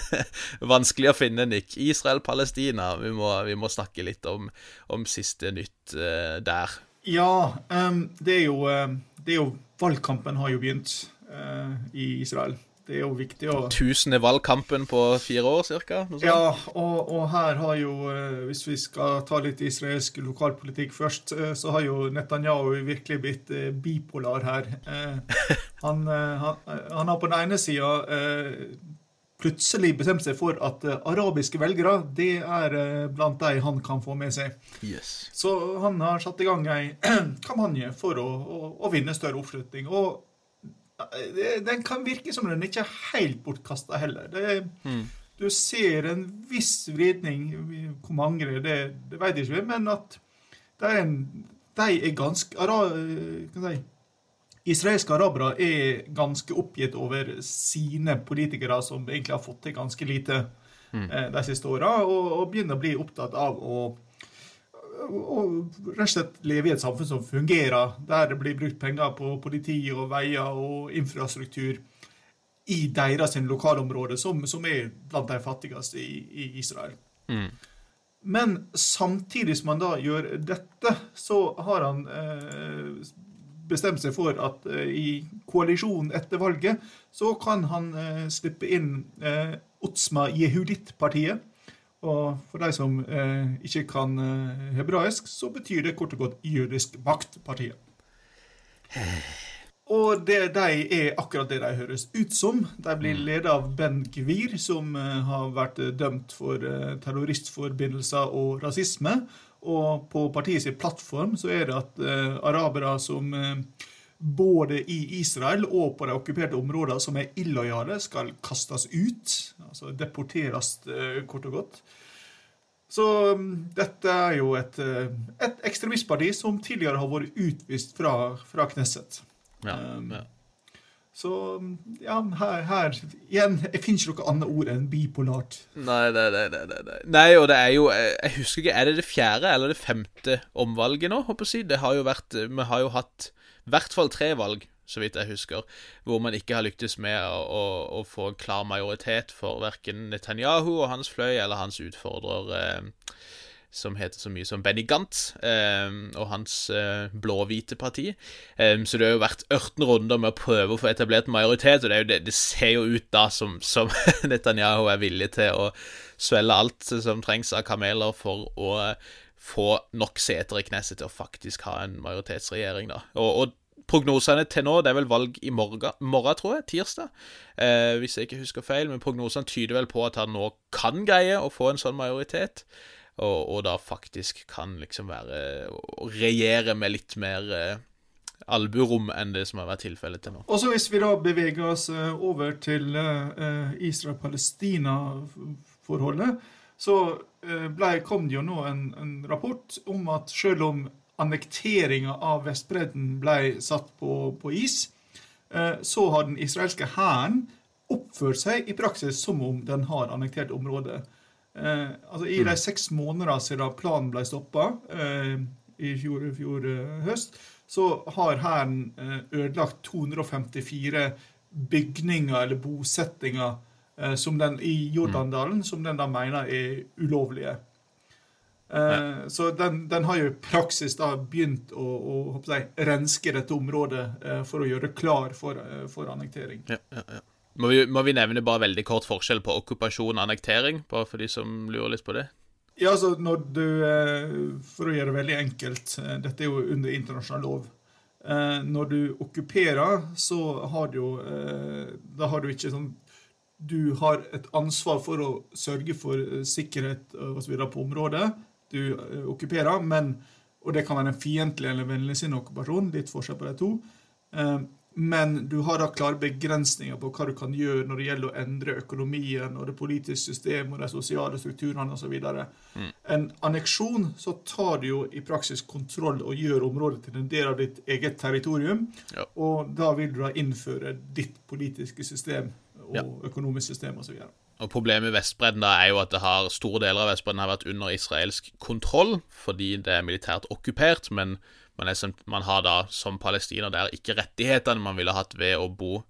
vanskelig å finne, Nick Israel-Palestina, vi, vi, må snakke litt om, om siste nytt uh, der. Ja, um, det, er jo, uh, det er jo Valgkampen har jo begynt i Israel. Det er jo viktig å Tusende valgkampen på fire år, ca.? Ja, og, og, her har jo, hvis vi skal ta litt israelsk lokalpolitikk først, så har jo Netanyahu virkelig blitt bipolar her. Han, han, han har på den ene sida plutselig bestemt seg for at arabiske velgere det er blant de han kan få med seg. Yes. Så han har satt i gang ei kampanje for å, å, å, vinne større oppslutning. Og den kan virke som den ikke er helt bortkasta heller. Det, mm. Du ser en viss vridning. Hvor mange det er, det vet jeg ikke, men at det er en, de er ganske ara, si, Israelske arabere er ganske oppgitt over sine politikere, som egentlig har fått til ganske lite mm. de siste åra, og, og, begynner å bli opptatt av å, å, rett og slett leve i et samfunn som fungerer, der det blir brukt penger på politi og veier og infrastruktur i deres lokalområde, som, som er blant de fattigste i, i Israel. Mm. Men samtidig som han da gjør dette, så har han eh, bestemt seg for at eh, i koalisjonen etter valget så kan han eh, slippe inn uh, Otsma Jehudit-partiet. Og for de som ikke kan hebraisk, så betyr det kort og godt Jødisk maktpartiet. Og det, de er akkurat det de høres ut som. De blir mm. ledet av Ben Gvir, som har vært dømt for terroristforbindelser og rasisme. Og på partiets plattform så er det at uh, arabere som uh, både i Israel og på de okkuperte områdene som er illojale, skal kastes ut. Altså deporteres, uh, kort og godt. Så um, dette er jo et, et, ekstremistparti som tidligere har vært utvist fra, fra Knesset. Ja, um, ja. Så ja, her, her Igjen, jeg finner ikke noe annet ord enn bipolart. Nei, nei, nei, nei, nei. nei, og det er jo Jeg husker ikke, Er det det fjerde eller det femte omvalget nå? håper jeg å si? Det har jo vært Vi har jo hatt i hvert fall tre valg, så vidt jeg husker, hvor man ikke har lyktes med å, å, å få en klar majoritet for verken Netanyahu og hans fløy eller hans utfordrer. Eh, som heter så mye som Benny Gantz eh, og hans eh, blå-hvite parti. Eh, så det har jo vært 18 runder med å prøve å få etablert majoritet, og det, det, det ser jo ut da som, som Netanyahu er villig til å svelle alt som trengs av kameler for å få nok seter i Knesset til å faktisk ha en majoritetsregjering, da. Og, og prognosene til nå, det er vel valg i morgen, morgen tror jeg, tirsdag, eh, hvis jeg ikke husker feil, men prognosene tyder vel på at han nå kan greie å få en sånn majoritet og, og, da faktisk kan liksom være Å regjere med litt mer eh, alburom enn det som har vært tilfellet til nå. Og så Hvis vi da beveger oss eh, over til eh, Israel-Palestina-forholdet, så eh, ble, kom det jo nå en, en rapport om at selv om annekteringa av Vestbredden ble satt på, på is, eh, så har den israelske hæren oppført seg i praksis som om den har annektert området. Eh, altså I de mm. seks månedene siden planen ble stoppa eh, i fjor, fjor høst, så har Hæren eh, ødelagt 254 bygninger eller bosettinger den, i Jordandalen mm. som den da mener er ulovlige. Eh, så den, den, har jo i praksis da begynt å, å jeg, renske dette området for å gjøre det klar for, for annektering. Ja, ja, ja. Må vi, må vi, nevne bare veldig kort forskjell på okkupasjon og annektering, bare for de som lurer litt på det? Ja, altså når du eh, For å gjøre det veldig enkelt, eh, dette er jo under internasjonal lov. Eh, når du okkuperer, så har du jo Da har du ikke sånn Du har et ansvar for å sørge for sikkerhet osv. på området du okkuperer, men Og det kan være en fiendtlig eller vennligsinnet okkupasjon, litt forskjell på de to. men du har da klare begrensninger på hva du kan gjøre når det gjelder å endre økonomien og det politiske systemet og de sosiale strukturene osv. Mm. En anneksjon så tar du jo i praksis kontroll og gjør området til en del av ditt eget territorium. Ja. Og da vil du da innføre ditt politiske system og ja. økonomisk system osv. Og Problemet med Vestbredden da er jo at det har store deler av Vestbredden har vært under israelsk kontroll fordi det er militært okkupert. men man, er, man, har da som palestiner der ikke rettighetene man ville hatt ved å bo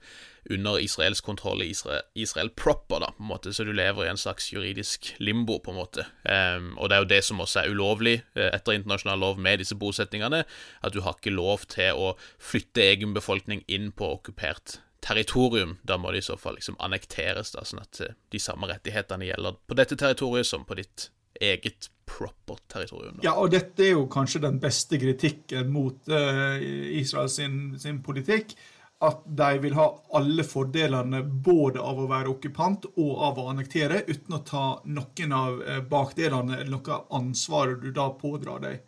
under israelsk kontroll i Israel, Israel proper, da, på en måte, så du lever i en slags juridisk limbo, på en måte. Um, og det er jo det som også er ulovlig uh, etter internasjonal lov med disse bosetningene, at du har ikke lov til å flytte egen befolkning inn på okkupert territorium. Da må det i så fall liksom annekteres, da, sånn at uh, de samme rettighetene gjelder på dette territoriet som på ditt eget proper territorium. Ja, og dette er jo kanskje den beste kritikken mot uh, Israel sin, sin, politikk. At de vil ha alle fordelene både av å være okkupant og av å annektere, uten å ta noen av uh, bakdelene eller noe av ansvaret du da pådrar deg.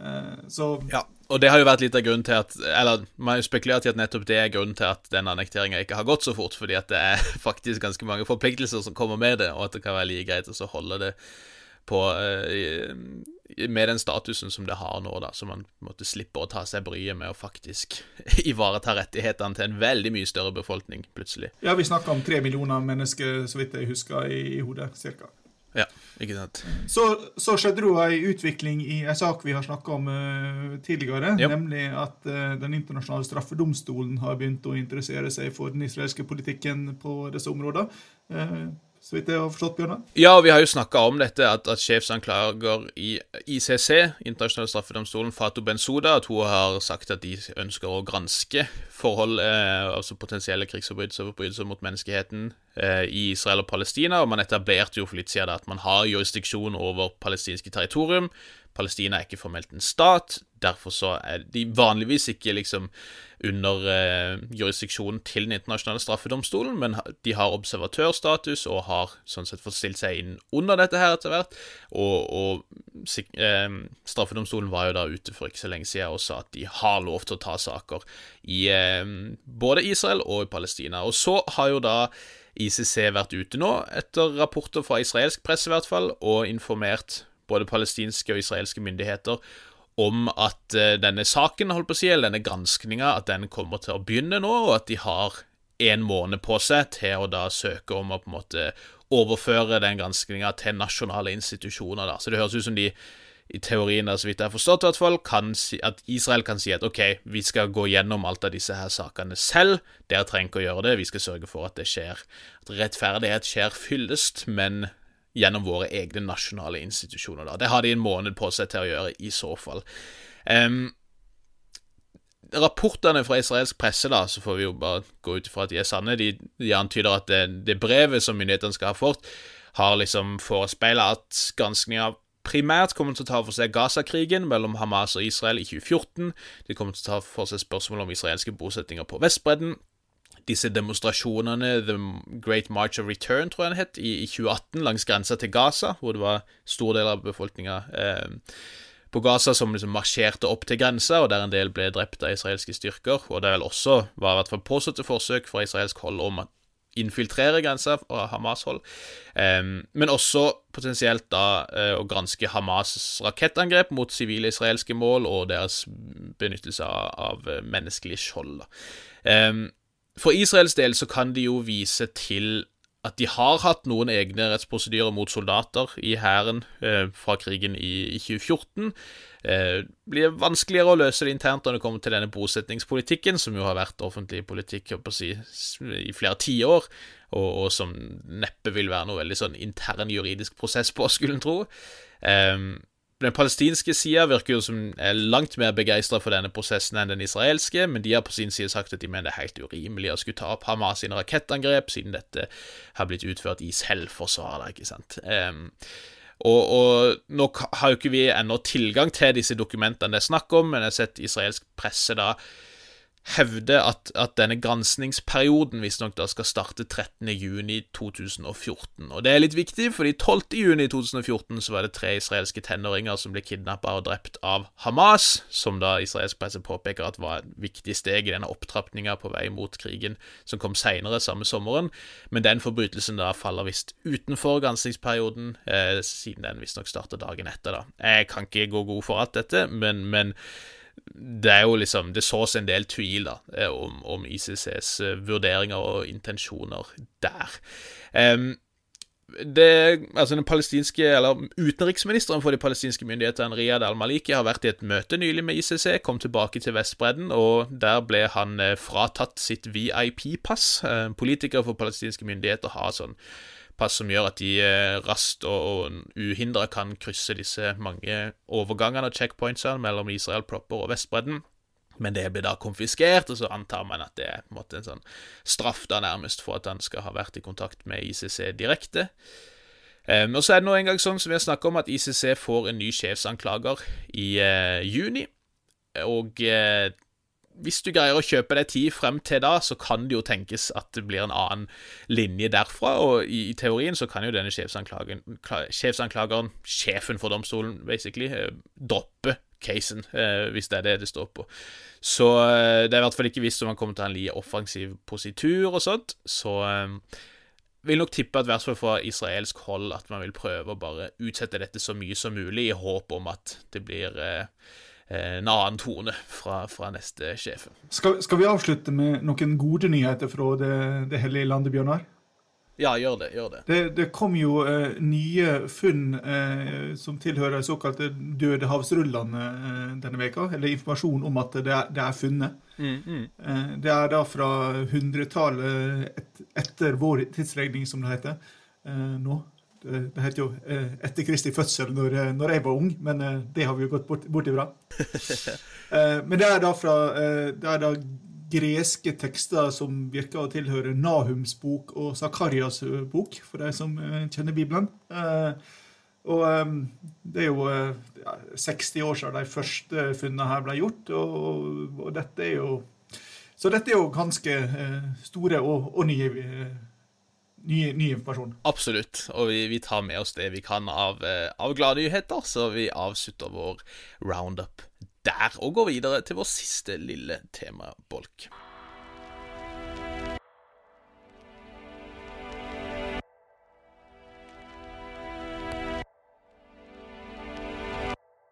Uh, så Ja, og det har jo vært litt av grunnen til at Eller man har jo spekulert i at nettopp det er grunnen til at den annekteringa ikke har gått så fort, fordi at det er faktisk ganske mange forpliktelser som kommer med det, og at det kan være like greit å holde det på eh, med den statusen som det har nå, da, så man måtte slippe å ta seg bryet med å faktisk ivareta rettighetene til en veldig mye større befolkning, plutselig. Ja, vi snakker om tre millioner mennesker, så vidt jeg husker, i, i hodet, cirka. Ja, ikke sant. Så, så skjedde det ei utvikling i en sak vi har snakka om uh, tidligere, yep. nemlig at uh, Den internasjonale straffedomstolen har begynt å interessere seg for den israelske politikken på disse områdene. Uh, så vidt jeg har forstått, Bjørnar? Ja, vi har jo snakka om dette, at, at sjefsanklager i ICC, internasjonale straffedomstolen, Fato Bensouda, at hun har sagt at de ønsker å granske forhold, eh, altså potensielle krigsforbrytelser og forbrytelser mot menneskeheten eh, i Israel og Palestina. Og man etablerte jo for litt siden at man har jurisdiksjon over palestinske territorium. Palestina er ikke formelt en stat, derfor så er de vanligvis ikke liksom under eh, jurisdiksjonen til Den internasjonale straffedomstolen, men de har observatørstatus og har sånn sett fått stilt seg inn under dette her etter hvert. Og, og eh, straffedomstolen var jo da ute for ikke så lenge siden og sa at de har lov til å ta saker i eh, både Israel og i Palestina. Og så har jo da ICC vært ute nå, etter rapporter fra israelsk presse i hvert fall, og informert både palestinske og israelske myndigheter om at uh, denne saken, holdt på å si, eller denne granskninga, at den kommer til å begynne nå, og at de har en måned på seg til å da søke om å på en måte overføre den granskninga til nasjonale institusjoner. da. Så det høres ut som de i teorien, så vidt jeg har forstått, i hvert fall, si, at Israel kan si at OK, vi skal gå gjennom alt av disse her sakene selv. Dere trenger ikke å gjøre det. Vi skal sørge for at det skjer. At rettferdighet skjer fyllest, men gjennom våre egne nasjonale institusjoner. Da. Det har de en måned på seg til å gjøre, i så fall. Um, rapportene fra israelsk presse, da, så får vi jo bare gå ut ifra at de er sanne, de, de antyder at det, det, brevet som myndighetene skal ha fått, har liksom forespeila at granskinga primært kommer til å ta for seg Gaza-krigen mellom Hamas og Israel i 2014. De kommer til å ta for seg spørsmål om israelske bosettinger på Vestbredden disse demonstrasjonene, The Great March of Return, tror jeg den het, i, i 2018, langs grensa til Gaza, hvor det var stor del av befolkninga eh, på Gaza som liksom marsjerte opp til grensa, og der en del ble drept av israelske styrker. Og det vel også var i hvert fall påståtte forsøk fra israelsk hold om å infiltrere grensa fra Hamas-hold, eh, men også potensielt da eh, å granske Hamas' rakettangrep mot sivile israelske mål og deres benyttelse av, av menneskelig skjold. Um, for Israels del så kan de jo vise til at de har hatt noen egne rettsprosedyrer mot soldater i hæren eh, fra krigen i, i 2014. Eh, blir vanskeligere å løse det internt når det kommer til denne bosetningspolitikken, som jo har vært offentlig politikk si, i flere tiår, og, og som neppe vil være noe veldig sånn intern juridisk prosess på, skulle en tro. Eh, den palestinske sida virker jo som er langt mer begeistra for denne prosessen enn den israelske, men de har på sin side sagt at de mener det er helt urimelig å skulle ta opp Hamas sine rakettangrep, siden dette har blitt utført i selvforsvar, ikke sant. Um, og, og, nå har jo ikke vi ennå tilgang til disse dokumentene det er snakk om, men jeg har sett israelsk presse da hevder at, at denne granskingsperioden visstnok skal starte 13.6.2014. Og det er litt viktig, fordi 12.6.2014 så var det tre israelske tenåringer som ble kidnappa og drept av Hamas, som da israelsk presse påpeker at var et viktig steg i denne opptrappinga på vei mot krigen som kom seinere samme sommeren. Men den forbrytelsen da faller visst utenfor granskingsperioden, eh, siden den visstnok starter dagen etter, da. Jeg kan ikke gå god for alt dette, men, men det er jo liksom Det sås en del tvil da eh, om, om ICCs eh, vurderinger og intensjoner der. Um, det, altså den palestinske, eller Utenriksministeren for de palestinske myndighetene, Riyad al-Maliki, har vært i et møte nylig med ICC, kom tilbake til Vestbredden, og der ble han eh, fratatt sitt VIP-pass. Politikere for palestinske myndigheter har sånn pass som gjør at de eh, raskt og, og uhindra kan krysse disse mange overgangene og checkpointsene mellom Israel proper og Vestbredden. Men det blir da konfiskert, og så antar man at det er en en sånn straff da nærmest for at han skal ha vært i kontakt med ICC direkte. Um, og så er det nå engang sånn som vi har snakket om, at ICC får en ny sjefsanklager i uh, juni. Og uh, hvis du greier å kjøpe deg tid frem til da, så kan det jo tenkes at det blir en annen linje derfra. Og i, i teorien så kan jo denne sjefsanklageren, sjefen for domstolen, basically, eh, droppe casen, eh, hvis det er det det står på. Så eh, det er i hvert fall ikke visst om han kommer til å ha en like offensiv positur og sånt. Så vil nok tippe at i hvert fall fra israelsk hold at man vil prøve å bare utsette dette så mye som mulig, i håp om at det blir Eh, en annen tone fra, fra neste sjef. Skal, skal, vi avslutte med noen gode nyheter fra det, det hellige landet, Bjørnar? Ja, gjør det. gjør Det Det, det kom jo eh, nye funn eh, som tilhører de såkalte Dødehavsrullene eh, denne veka, eller informasjon om at det er, det er funnet. Mm, mm. Eh, det er da fra hundretallet et, etter vår tidsregning, som det heter, eh, nå. Eh, det heter jo eh, 'Etter Kristi fødsel' når, eh, når, jeg var ung, men det har vi jo gått bort, bort ifra. men det er da fra det er da greske tekster som virker å tilhøre Nahums bok og Zakarias bok, for de som kjenner Bibelen. Og det er jo 60 år siden de første funnene her ble gjort, og, og dette er jo Så dette er jo ganske store og, og nye ny, ny, informasjon. Absolutt, og vi, vi, tar med oss det vi kan av, av glade nyheter, så vi avslutter vår roundup der og går videre til vår siste lille temabolk.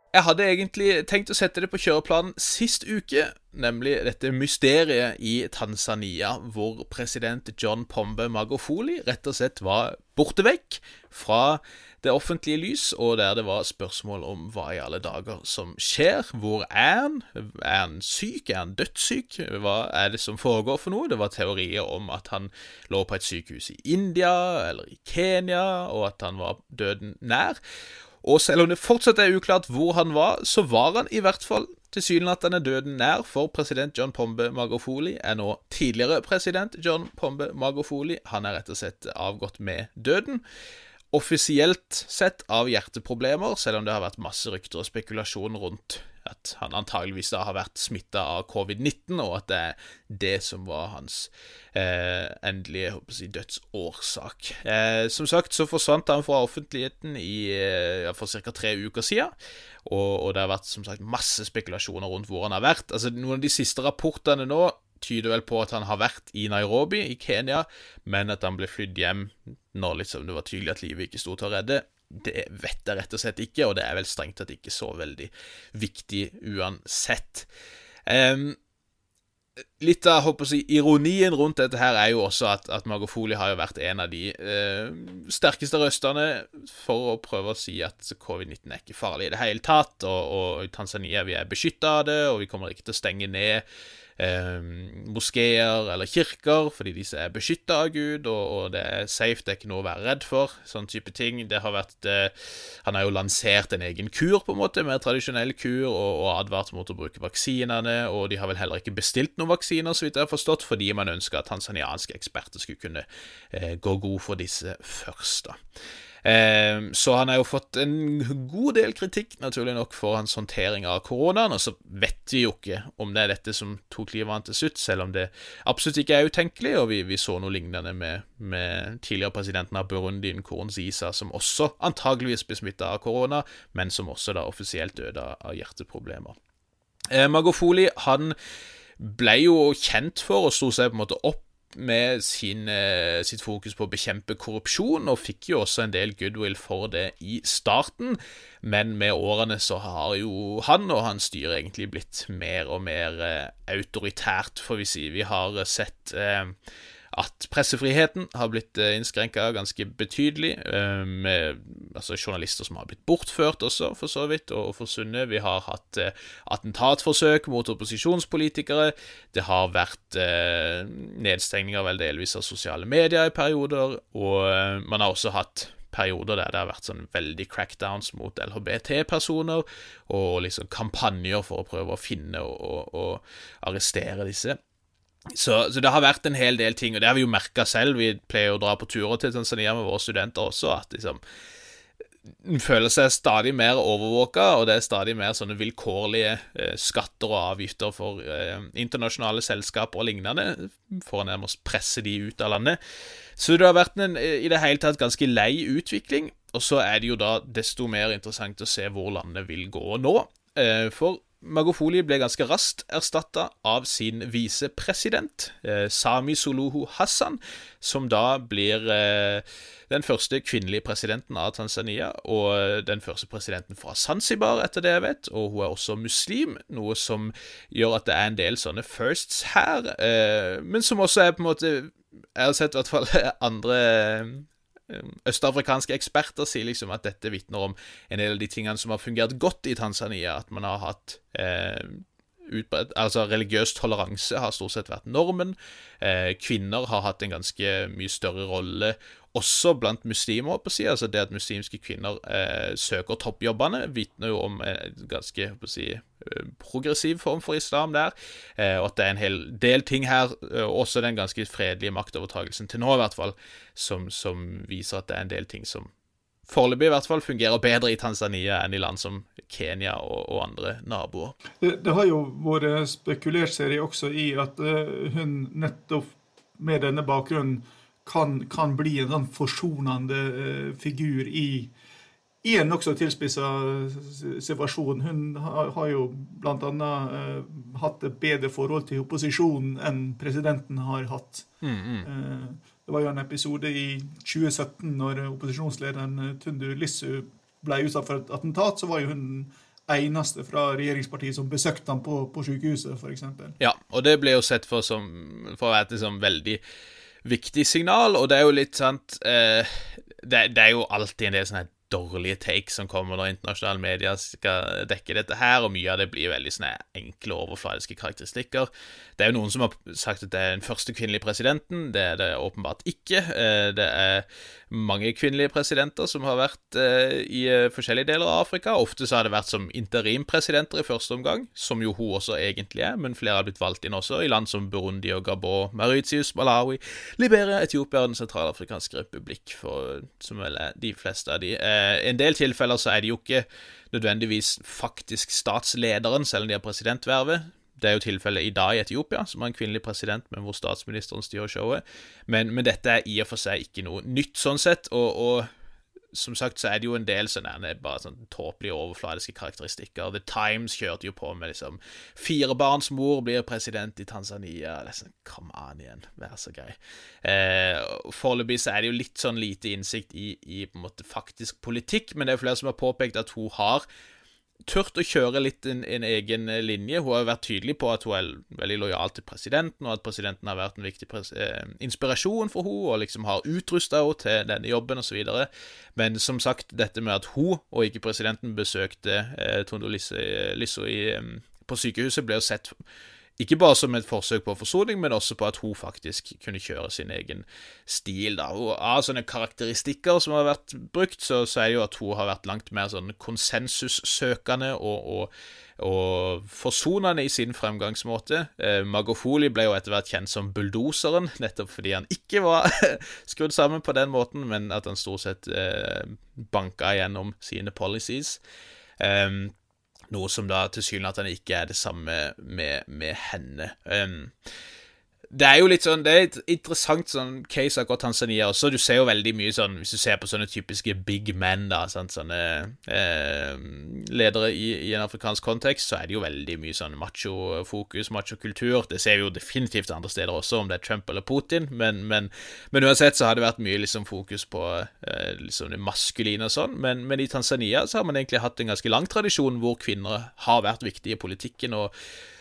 Jeg hadde egentlig tenkt å sette det på kjøreplanen sist uke, nemlig dette mysteriet i Tanzania, hvor president John Pombe Magofoli rett og slett var borte vekk fra det offentlige lys, og der det var spørsmål om hva i alle dager som skjer. Hvor er han? Er han syk? Er han dødssyk? Hva er det som foregår for noe? Det var teorier om at han lå på et sykehus i India eller i Kenya, og at han var døden nær. Og selv om det fortsatt er uklart hvor han var, så var han i hvert fall tilsynelatende døden nær, for president John Pombe Magofoli er nå tidligere president John Pombe Magofoli. Han er rett og slett avgått med døden. Offisielt sett av hjerteproblemer, selv om det har vært masse rykter og spekulasjon rundt at han antageligvis da har vært smitta av covid-19, og at det er det som var hans eh, endelige håper jeg, dødsårsak. Eh, som sagt så forsvant han fra offentligheten i, eh, for ca. tre uker siden, og, og, det har vært som sagt masse spekulasjoner rundt hvor han har vært. Altså Noen av de siste rapportene nå tyder vel på at han har vært i Nairobi i Kenya, men at han ble flydd hjem når liksom det var tydelig at livet ikke sto til å redde. Det vet jeg rett og slett ikke, og det er vel strengt tatt ikke så veldig viktig uansett. Um, litt av håper jeg, ironien rundt dette her er jo også at, at Margot har jo vært en av de eh, sterkeste røstene for å prøve å si at covid-19 er ikke farlig i det hele tatt, og, og Tanzania vi er beskytta av det, og vi kommer ikke til å stenge ned eh, moskeer eller kirker, fordi disse er beskytta av Gud, og, og, det er safe, det er ikke noe å være redd for. Sånn type ting. Det har vært eh, Han har jo lansert en egen kur, på en måte, mer tradisjonell kur, og, og advart mot å bruke vaksinene, og de har vel heller ikke bestilt noen vaksiner, så vidt jeg har forstått, fordi man ønsker at tanzanianske eksperter skulle kunne eh, gå god for disse først, da. Eh, så han har jo fått en god del kritikk, naturlig nok, for hans håndtering av koronaen. Og så vet vi jo ikke om det er dette som tok livet av han til slutt, selv om det absolutt ikke er utenkelig. Og vi, vi så noe lignende med, med tidligere presidenten av Burundi, Nkurunziza, som også antageligvis ble smitta av korona, men som også da offisielt døde av hjerteproblemer. Eh, Magofoli han ble jo kjent for og sto seg på en måte opp med sin, eh, sitt fokus på å bekjempe korrupsjon, og fikk jo også en del goodwill for det i starten. Men med årene så har jo han og hans styre egentlig blitt mer og mer eh, autoritært, får vi si. Vi har sett eh, at pressefriheten har blitt eh, innskrenka ganske betydelig, eh, med altså, journalister som har blitt bortført også, for så vidt, og forsvunnet. Vi har hatt eh, attentatforsøk mot opposisjonspolitikere. Det har vært nedstengninger vel delvis av sosiale medier i perioder, og man har også hatt perioder der det har vært sånn veldig crackdowns mot LHBT-personer, og liksom kampanjer for å prøve å finne og, og, og arrestere disse. Så, så, det har vært en hel del ting, og det har vi jo merka selv. Vi pleier å dra på turer til Tanzania med våre studenter også, at liksom en føler seg stadig mer overvåka, og det er stadig mer sånne vilkårlige eh, skatter og avgifter for eh, internasjonale selskaper og lignende, for å nærmest presse de ut av landet. Så det har vært en i det hele tatt ganske lei utvikling, og så er det jo da desto mer interessant å se hvor landet vil gå nå. Eh, for Magofoli ble ganske raskt erstatta av sin visepresident, eh, Sami Suluhu Hassan, som da blir eh, den første kvinnelige presidenten av Tanzania, og den første presidenten fra Zanzibar, etter det jeg vet, og hun er også muslim, noe som gjør at det er en del sånne firsts her, eh, men som også er på en måte Jeg har sett i hvert fall andre Østafrikanske eksperter sier liksom at dette vitner om en del av de tingene som har fungert godt i Tanzania. At man har hatt eh, utbredt Altså religiøs toleranse har stort sett vært normen. Eh, kvinner har hatt en ganske mye større rolle også blant muslimer. på si. Altså Det at muslimske kvinner eh, søker toppjobbene, vitner jo om en ganske på si, eh, progressiv form for islam der. Eh, og at det er en hel del ting her, eh, også den ganske fredelige maktovertagelsen til nå, i hvert fall, som, som viser at det er en del ting som foreløpig i hvert fall fungerer bedre i Tanzania enn i land som Kenya og, og andre naboer. Det, det, har jo vært spekulert seg også i at uh, hun nettopp med denne bakgrunnen kan, kan bli en sånn forsonende uh, figur i, i en nokså tilspissa situasjon. Hun har, har jo bl.a. Uh, hatt et bedre forhold til opposisjonen enn presidenten har hatt. Mm, mm. Det var jo en episode i 2017 når opposisjonslederen eh, Tundu Lissu ble utsatt for et attentat. Så var jo hun eneste fra regjeringspartiet som besøkte ham på, på sykehuset, f.eks. Ja, og det ble jo sett for, som, for å være liksom veldig viktig signal, og det er jo litt sant eh, det, det, er jo alltid en del sånne dårlige takes som kommer når internasjonale medier skal dekke dette her, og mye av det blir veldig sånne enkle, overfladiske karakteristikker. Det er jo noen som har sagt at det er den første kvinnelige presidenten. Det er det åpenbart ikke. Eh, det er mange kvinnelige presidenter som har vært eh, i eh, forskjellige deler av Afrika. Ofte så har det vært som interimpresidenter i første omgang, som jo hun også egentlig er, men flere har blitt valgt inn også, i land som Burundi og Gabon, Mauritius, Malawi, Liberia, Etiopia og Den sentralafrikanske republikk, for, som vel er de fleste av de. I en del tilfeller så er de jo ikke nødvendigvis faktisk statslederen, selv om de har presidentvervet. Det er jo tilfellet i dag i Etiopia, som har en kvinnelig president, men hvor statsministeren styrer showet. Men, men, dette er i og for seg ikke noe nytt, sånn sett. og, og som sagt så er det jo en del sånne bare sånn tåpelige overfladiske karakteristikker. The Times kjørte jo på med liksom Firebarnsmor blir president i Tanzania. Det er sånn, Come on igjen, vær så grei. Eh, Foreløpig så er det jo litt sånn lite innsikt i, i på en måte faktisk politikk, men det er flere som har påpekt at hun har turt å kjøre litt en, en, egen linje. Hun har vært tydelig på at hun er veldig lojal til presidenten, og at presidenten har vært en viktig eh, inspirasjon for henne, og liksom har utrusta henne til denne jobben, osv. Men som sagt, dette med at hun, og ikke presidenten, besøkte eh, Tondo Lisso på sykehuset, ble jo sett ikke bare som et forsøk på forsoning, men også på at hun faktisk kunne kjøre sin egen stil. da. Og av sånne karakteristikker som har vært brukt, så, så er det jo at hun har vært langt mer sånn konsensussøkende og, og, og forsonende i sin fremgangsmåte. Eh, Magofoli ble jo etter hvert kjent som bulldoseren, nettopp fordi han ikke var skrudd sammen på den måten, men at han stort sett eh, banka gjennom sine policies. Um, noe som da tilsynelatende ikke er det samme med, med henne. Um, det er jo litt sånn, det er et interessant sånn case akkurat Tanzania også. Du ser jo veldig mye sånn Hvis du ser på sånne typiske big men, da, sant? sånne eh, ledere i, i, en afrikansk kontekst, så er det jo veldig mye sånn macho-fokus, macho-kultur. Det ser vi jo definitivt andre steder også, om det er Trump eller Putin. Men, men, men uansett så har det vært mye liksom fokus på eh, liksom det maskuline og sånn. Men, men, i Tanzania så har man egentlig hatt en ganske lang tradisjon hvor kvinner har vært viktige i politikken. og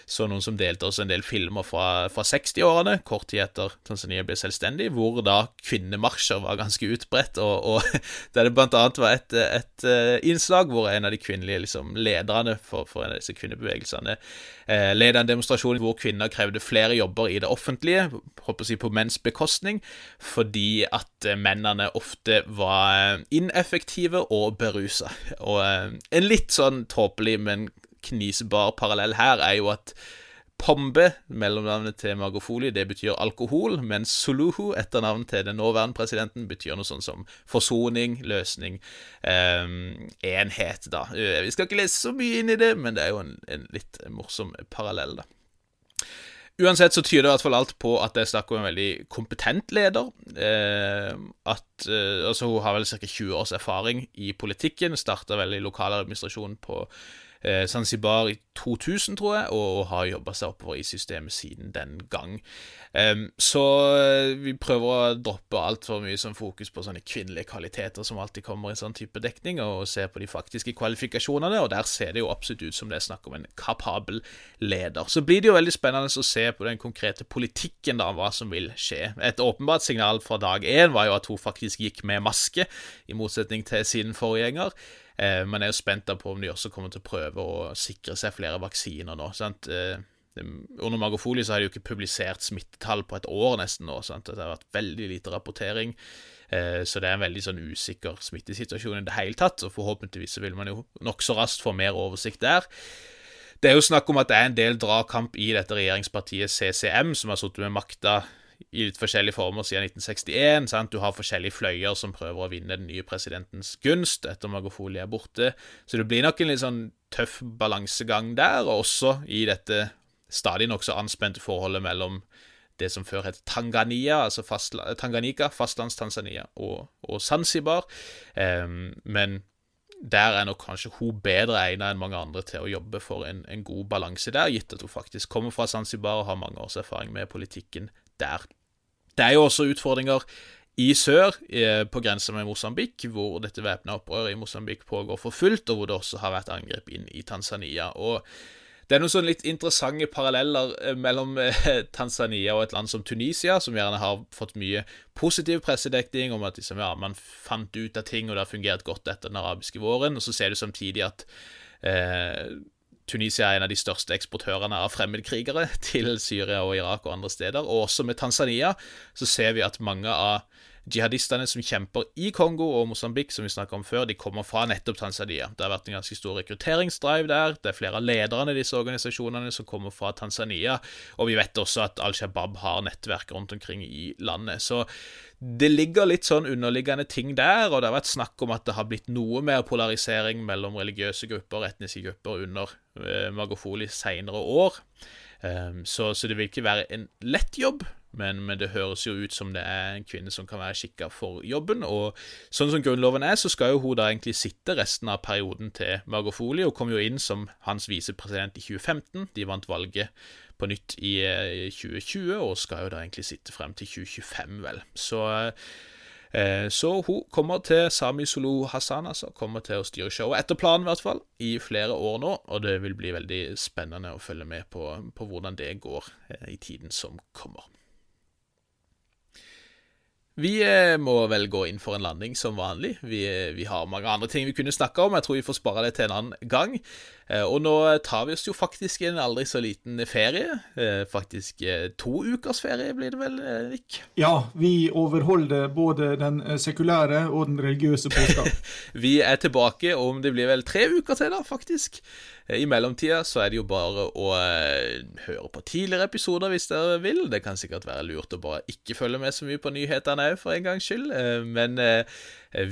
så noen som delte også en del filmer fra, fra 60-årene, kort tid etter Tanzania ble selvstendig, hvor da kvinnemarsjer var ganske utbredt, og, og der det blant annet var et, et, eh, innslag hvor en av de kvinnelige liksom, lederne for, for, en av disse kvinnebevegelsene eh, ledet en demonstrasjon hvor kvinner krevde flere jobber i det offentlige, håper å si på menns bekostning, fordi at eh, mennene ofte var ineffektive og berusa. Og eh, en litt sånn tåpelig, men knisebar parallell her er jo at Pombe, mellomnavnet til Magofoli, det betyr alkohol, mens Suluhu, etternavnet til den nåværende presidenten, betyr noe sånt som forsoning, løsning, eh, enhet, da. Eh, vi skal ikke lese så mye inn i det, men det er jo en, en litt morsom parallell, da. Uansett så tyder i hvert fall alt på at det er snakk om en veldig kompetent leder. Eh, at eh, Altså, hun har vel ca. 20 års erfaring i politikken. Starta vel i lokaladministrasjonen på Zanzibar i 2000, tror jeg, og, og har jobba seg oppover i systemet siden den gang. Um, så eh, vi prøver å droppe altfor mye sånn fokus på sånne kvinnelige kvaliteter som alltid kommer i sånn type dekning, og se på de faktiske kvalifikasjonene, og der ser det jo absolutt ut som det er snakk om en kapabel leder. Så blir det jo veldig spennende å se på den konkrete politikken, da, hva som vil skje. Et åpenbart signal fra dag én var jo at hun faktisk gikk med maske, i motsetning til sin forgjenger. Eh, man er jo spent på om de også kommer til å prøve å sikre seg flere vaksiner nå. sant? Eh, under Magofoli så har de jo ikke publisert smittetall på et år nesten nå. sant? Det har vært veldig lite rapportering. Eh, så det er en veldig sånn usikker smittesituasjon i det hele tatt, og forhåpentligvis så vil man jo nokså raskt få mer oversikt der. Det er jo snakk om at det er en del dragkamp i dette regjeringspartiet CCM, som har sittet med makta i litt forskjellige former siden 1961. Sant? Du har forskjellige fløyer som prøver å vinne den nye presidentens gunst etter Magofoli er borte. Så det blir nok en litt sånn tøff balansegang der, og også i dette stadig nokså anspente forholdet mellom det som før het Tangania, altså fastla Tanganyika, fastlands-Tanzania, og, og Zanzibar. Um, men der er nok kanskje hun bedre egnet enn mange andre til å jobbe for en, en god balanse der, gitt at hun faktisk kommer fra Zanzibar og har mange års erfaring med politikken der. Det er jo også utfordringer i sør, på grensa med Mosambik, hvor dette væpna opprøret i Mosambik pågår for fullt, og hvor det også har vært angrep inn i Tanzania. og det er noen sånn litt interessante paralleller eh, mellom eh, Tanzania og et land som Tunisia, som gjerne har fått mye positiv pressedekning om at liksom, ja, man fant ut av ting, og det har fungert godt etter den arabiske våren. Og så ser du samtidig at eh, Tunisia er en av de største eksportørene av fremmedkrigere til Syria og Irak og andre steder. Og også med Tanzania så ser vi at mange av jihadistene som kjemper i Kongo og Mosambik, som vi snakka om før, de kommer fra nettopp Tanzania. Det har vært en ganske stor rekrutteringsdrive der. Det er flere av lederne i disse organisasjonene som kommer fra Tanzania. Og vi vet også at Al Shabaab har nettverk rundt omkring i landet. Så det ligger litt sånn underliggende ting der, og det har vært snakk om at det har blitt noe mer polarisering mellom religiøse grupper og etniske grupper under uh, Magofoli seinere år. Um, så, så, det vil ikke være en lett jobb, men, men, det høres jo ut som det er en kvinne som kan være skikka for jobben. Og sånn som grunnloven er, så skal jo hun da egentlig sitte resten av perioden til Magofoli, og kom jo inn som hans visepresident i 2015. De vant valget på nytt i 2020, eh, og skal jo da egentlig sitte frem til 2025, vel. Så, eh, så hun kommer til Sami Sulu Hassan, altså. Kommer til å styre showet, etter planen i hvert fall, i flere år nå. Og det vil bli veldig spennende å følge med på, på hvordan det går eh, i tiden som kommer. Vi eh, må vel gå inn for en landing som vanlig. Vi, eh, vi har mange andre ting vi kunne snakke om. Jeg tror vi får spare det til en annen gang. Eh, og nå tar vi oss jo faktisk en aldri så liten ferie. Faktisk to ukers ferie blir det vel, Nick? Ja, vi overholder både den sekulære og den religiøse påska. vi er tilbake om det blir vel tre uker til, da, faktisk. I mellomtida så er det jo bare å uh, høre på tidligere episoder hvis dere vil. Det kan sikkert være lurt å bare ikke følge med så mye på nyhetene òg, for en gangs skyld. Uh, men uh,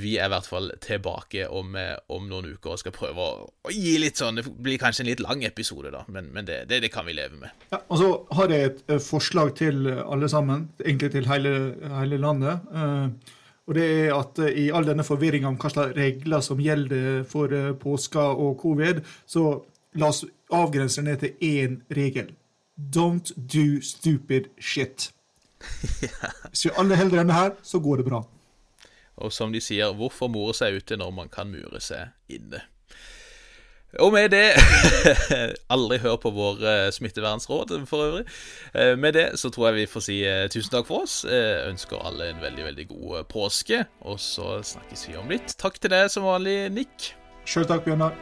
vi er i hvert fall tilbake om, om, noen uker og skal prøve å, å, gi litt sånn Det blir kanskje en litt lang episode, da, men, men det, det, det, kan vi leve med. Ja, og så har jeg et forslag til alle sammen, egentlig til hele, hele landet. Og det er at eh, i all denne forvirringa om hva slags regler som gjelder for eh, påska og covid, så la oss avgrense ned til én regel. Don't do stupid shit. Hvis vi alle holder denne her, så går det bra. Og som de sier, hvorfor more seg ute når man kan mure seg inne? Og med det Aldri hør på vår smittevernsråd smittevernråd, for øvrig. Uh, med det så tror jeg vi får si uh, tusen takk for oss. ønsker alle en veldig, veldig god påske. Og så snakkes vi om litt. Takk til deg som vanlig, Nick. Sjøl takk, Bjørnar.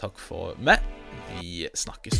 Takk for meg. Vi snakkes.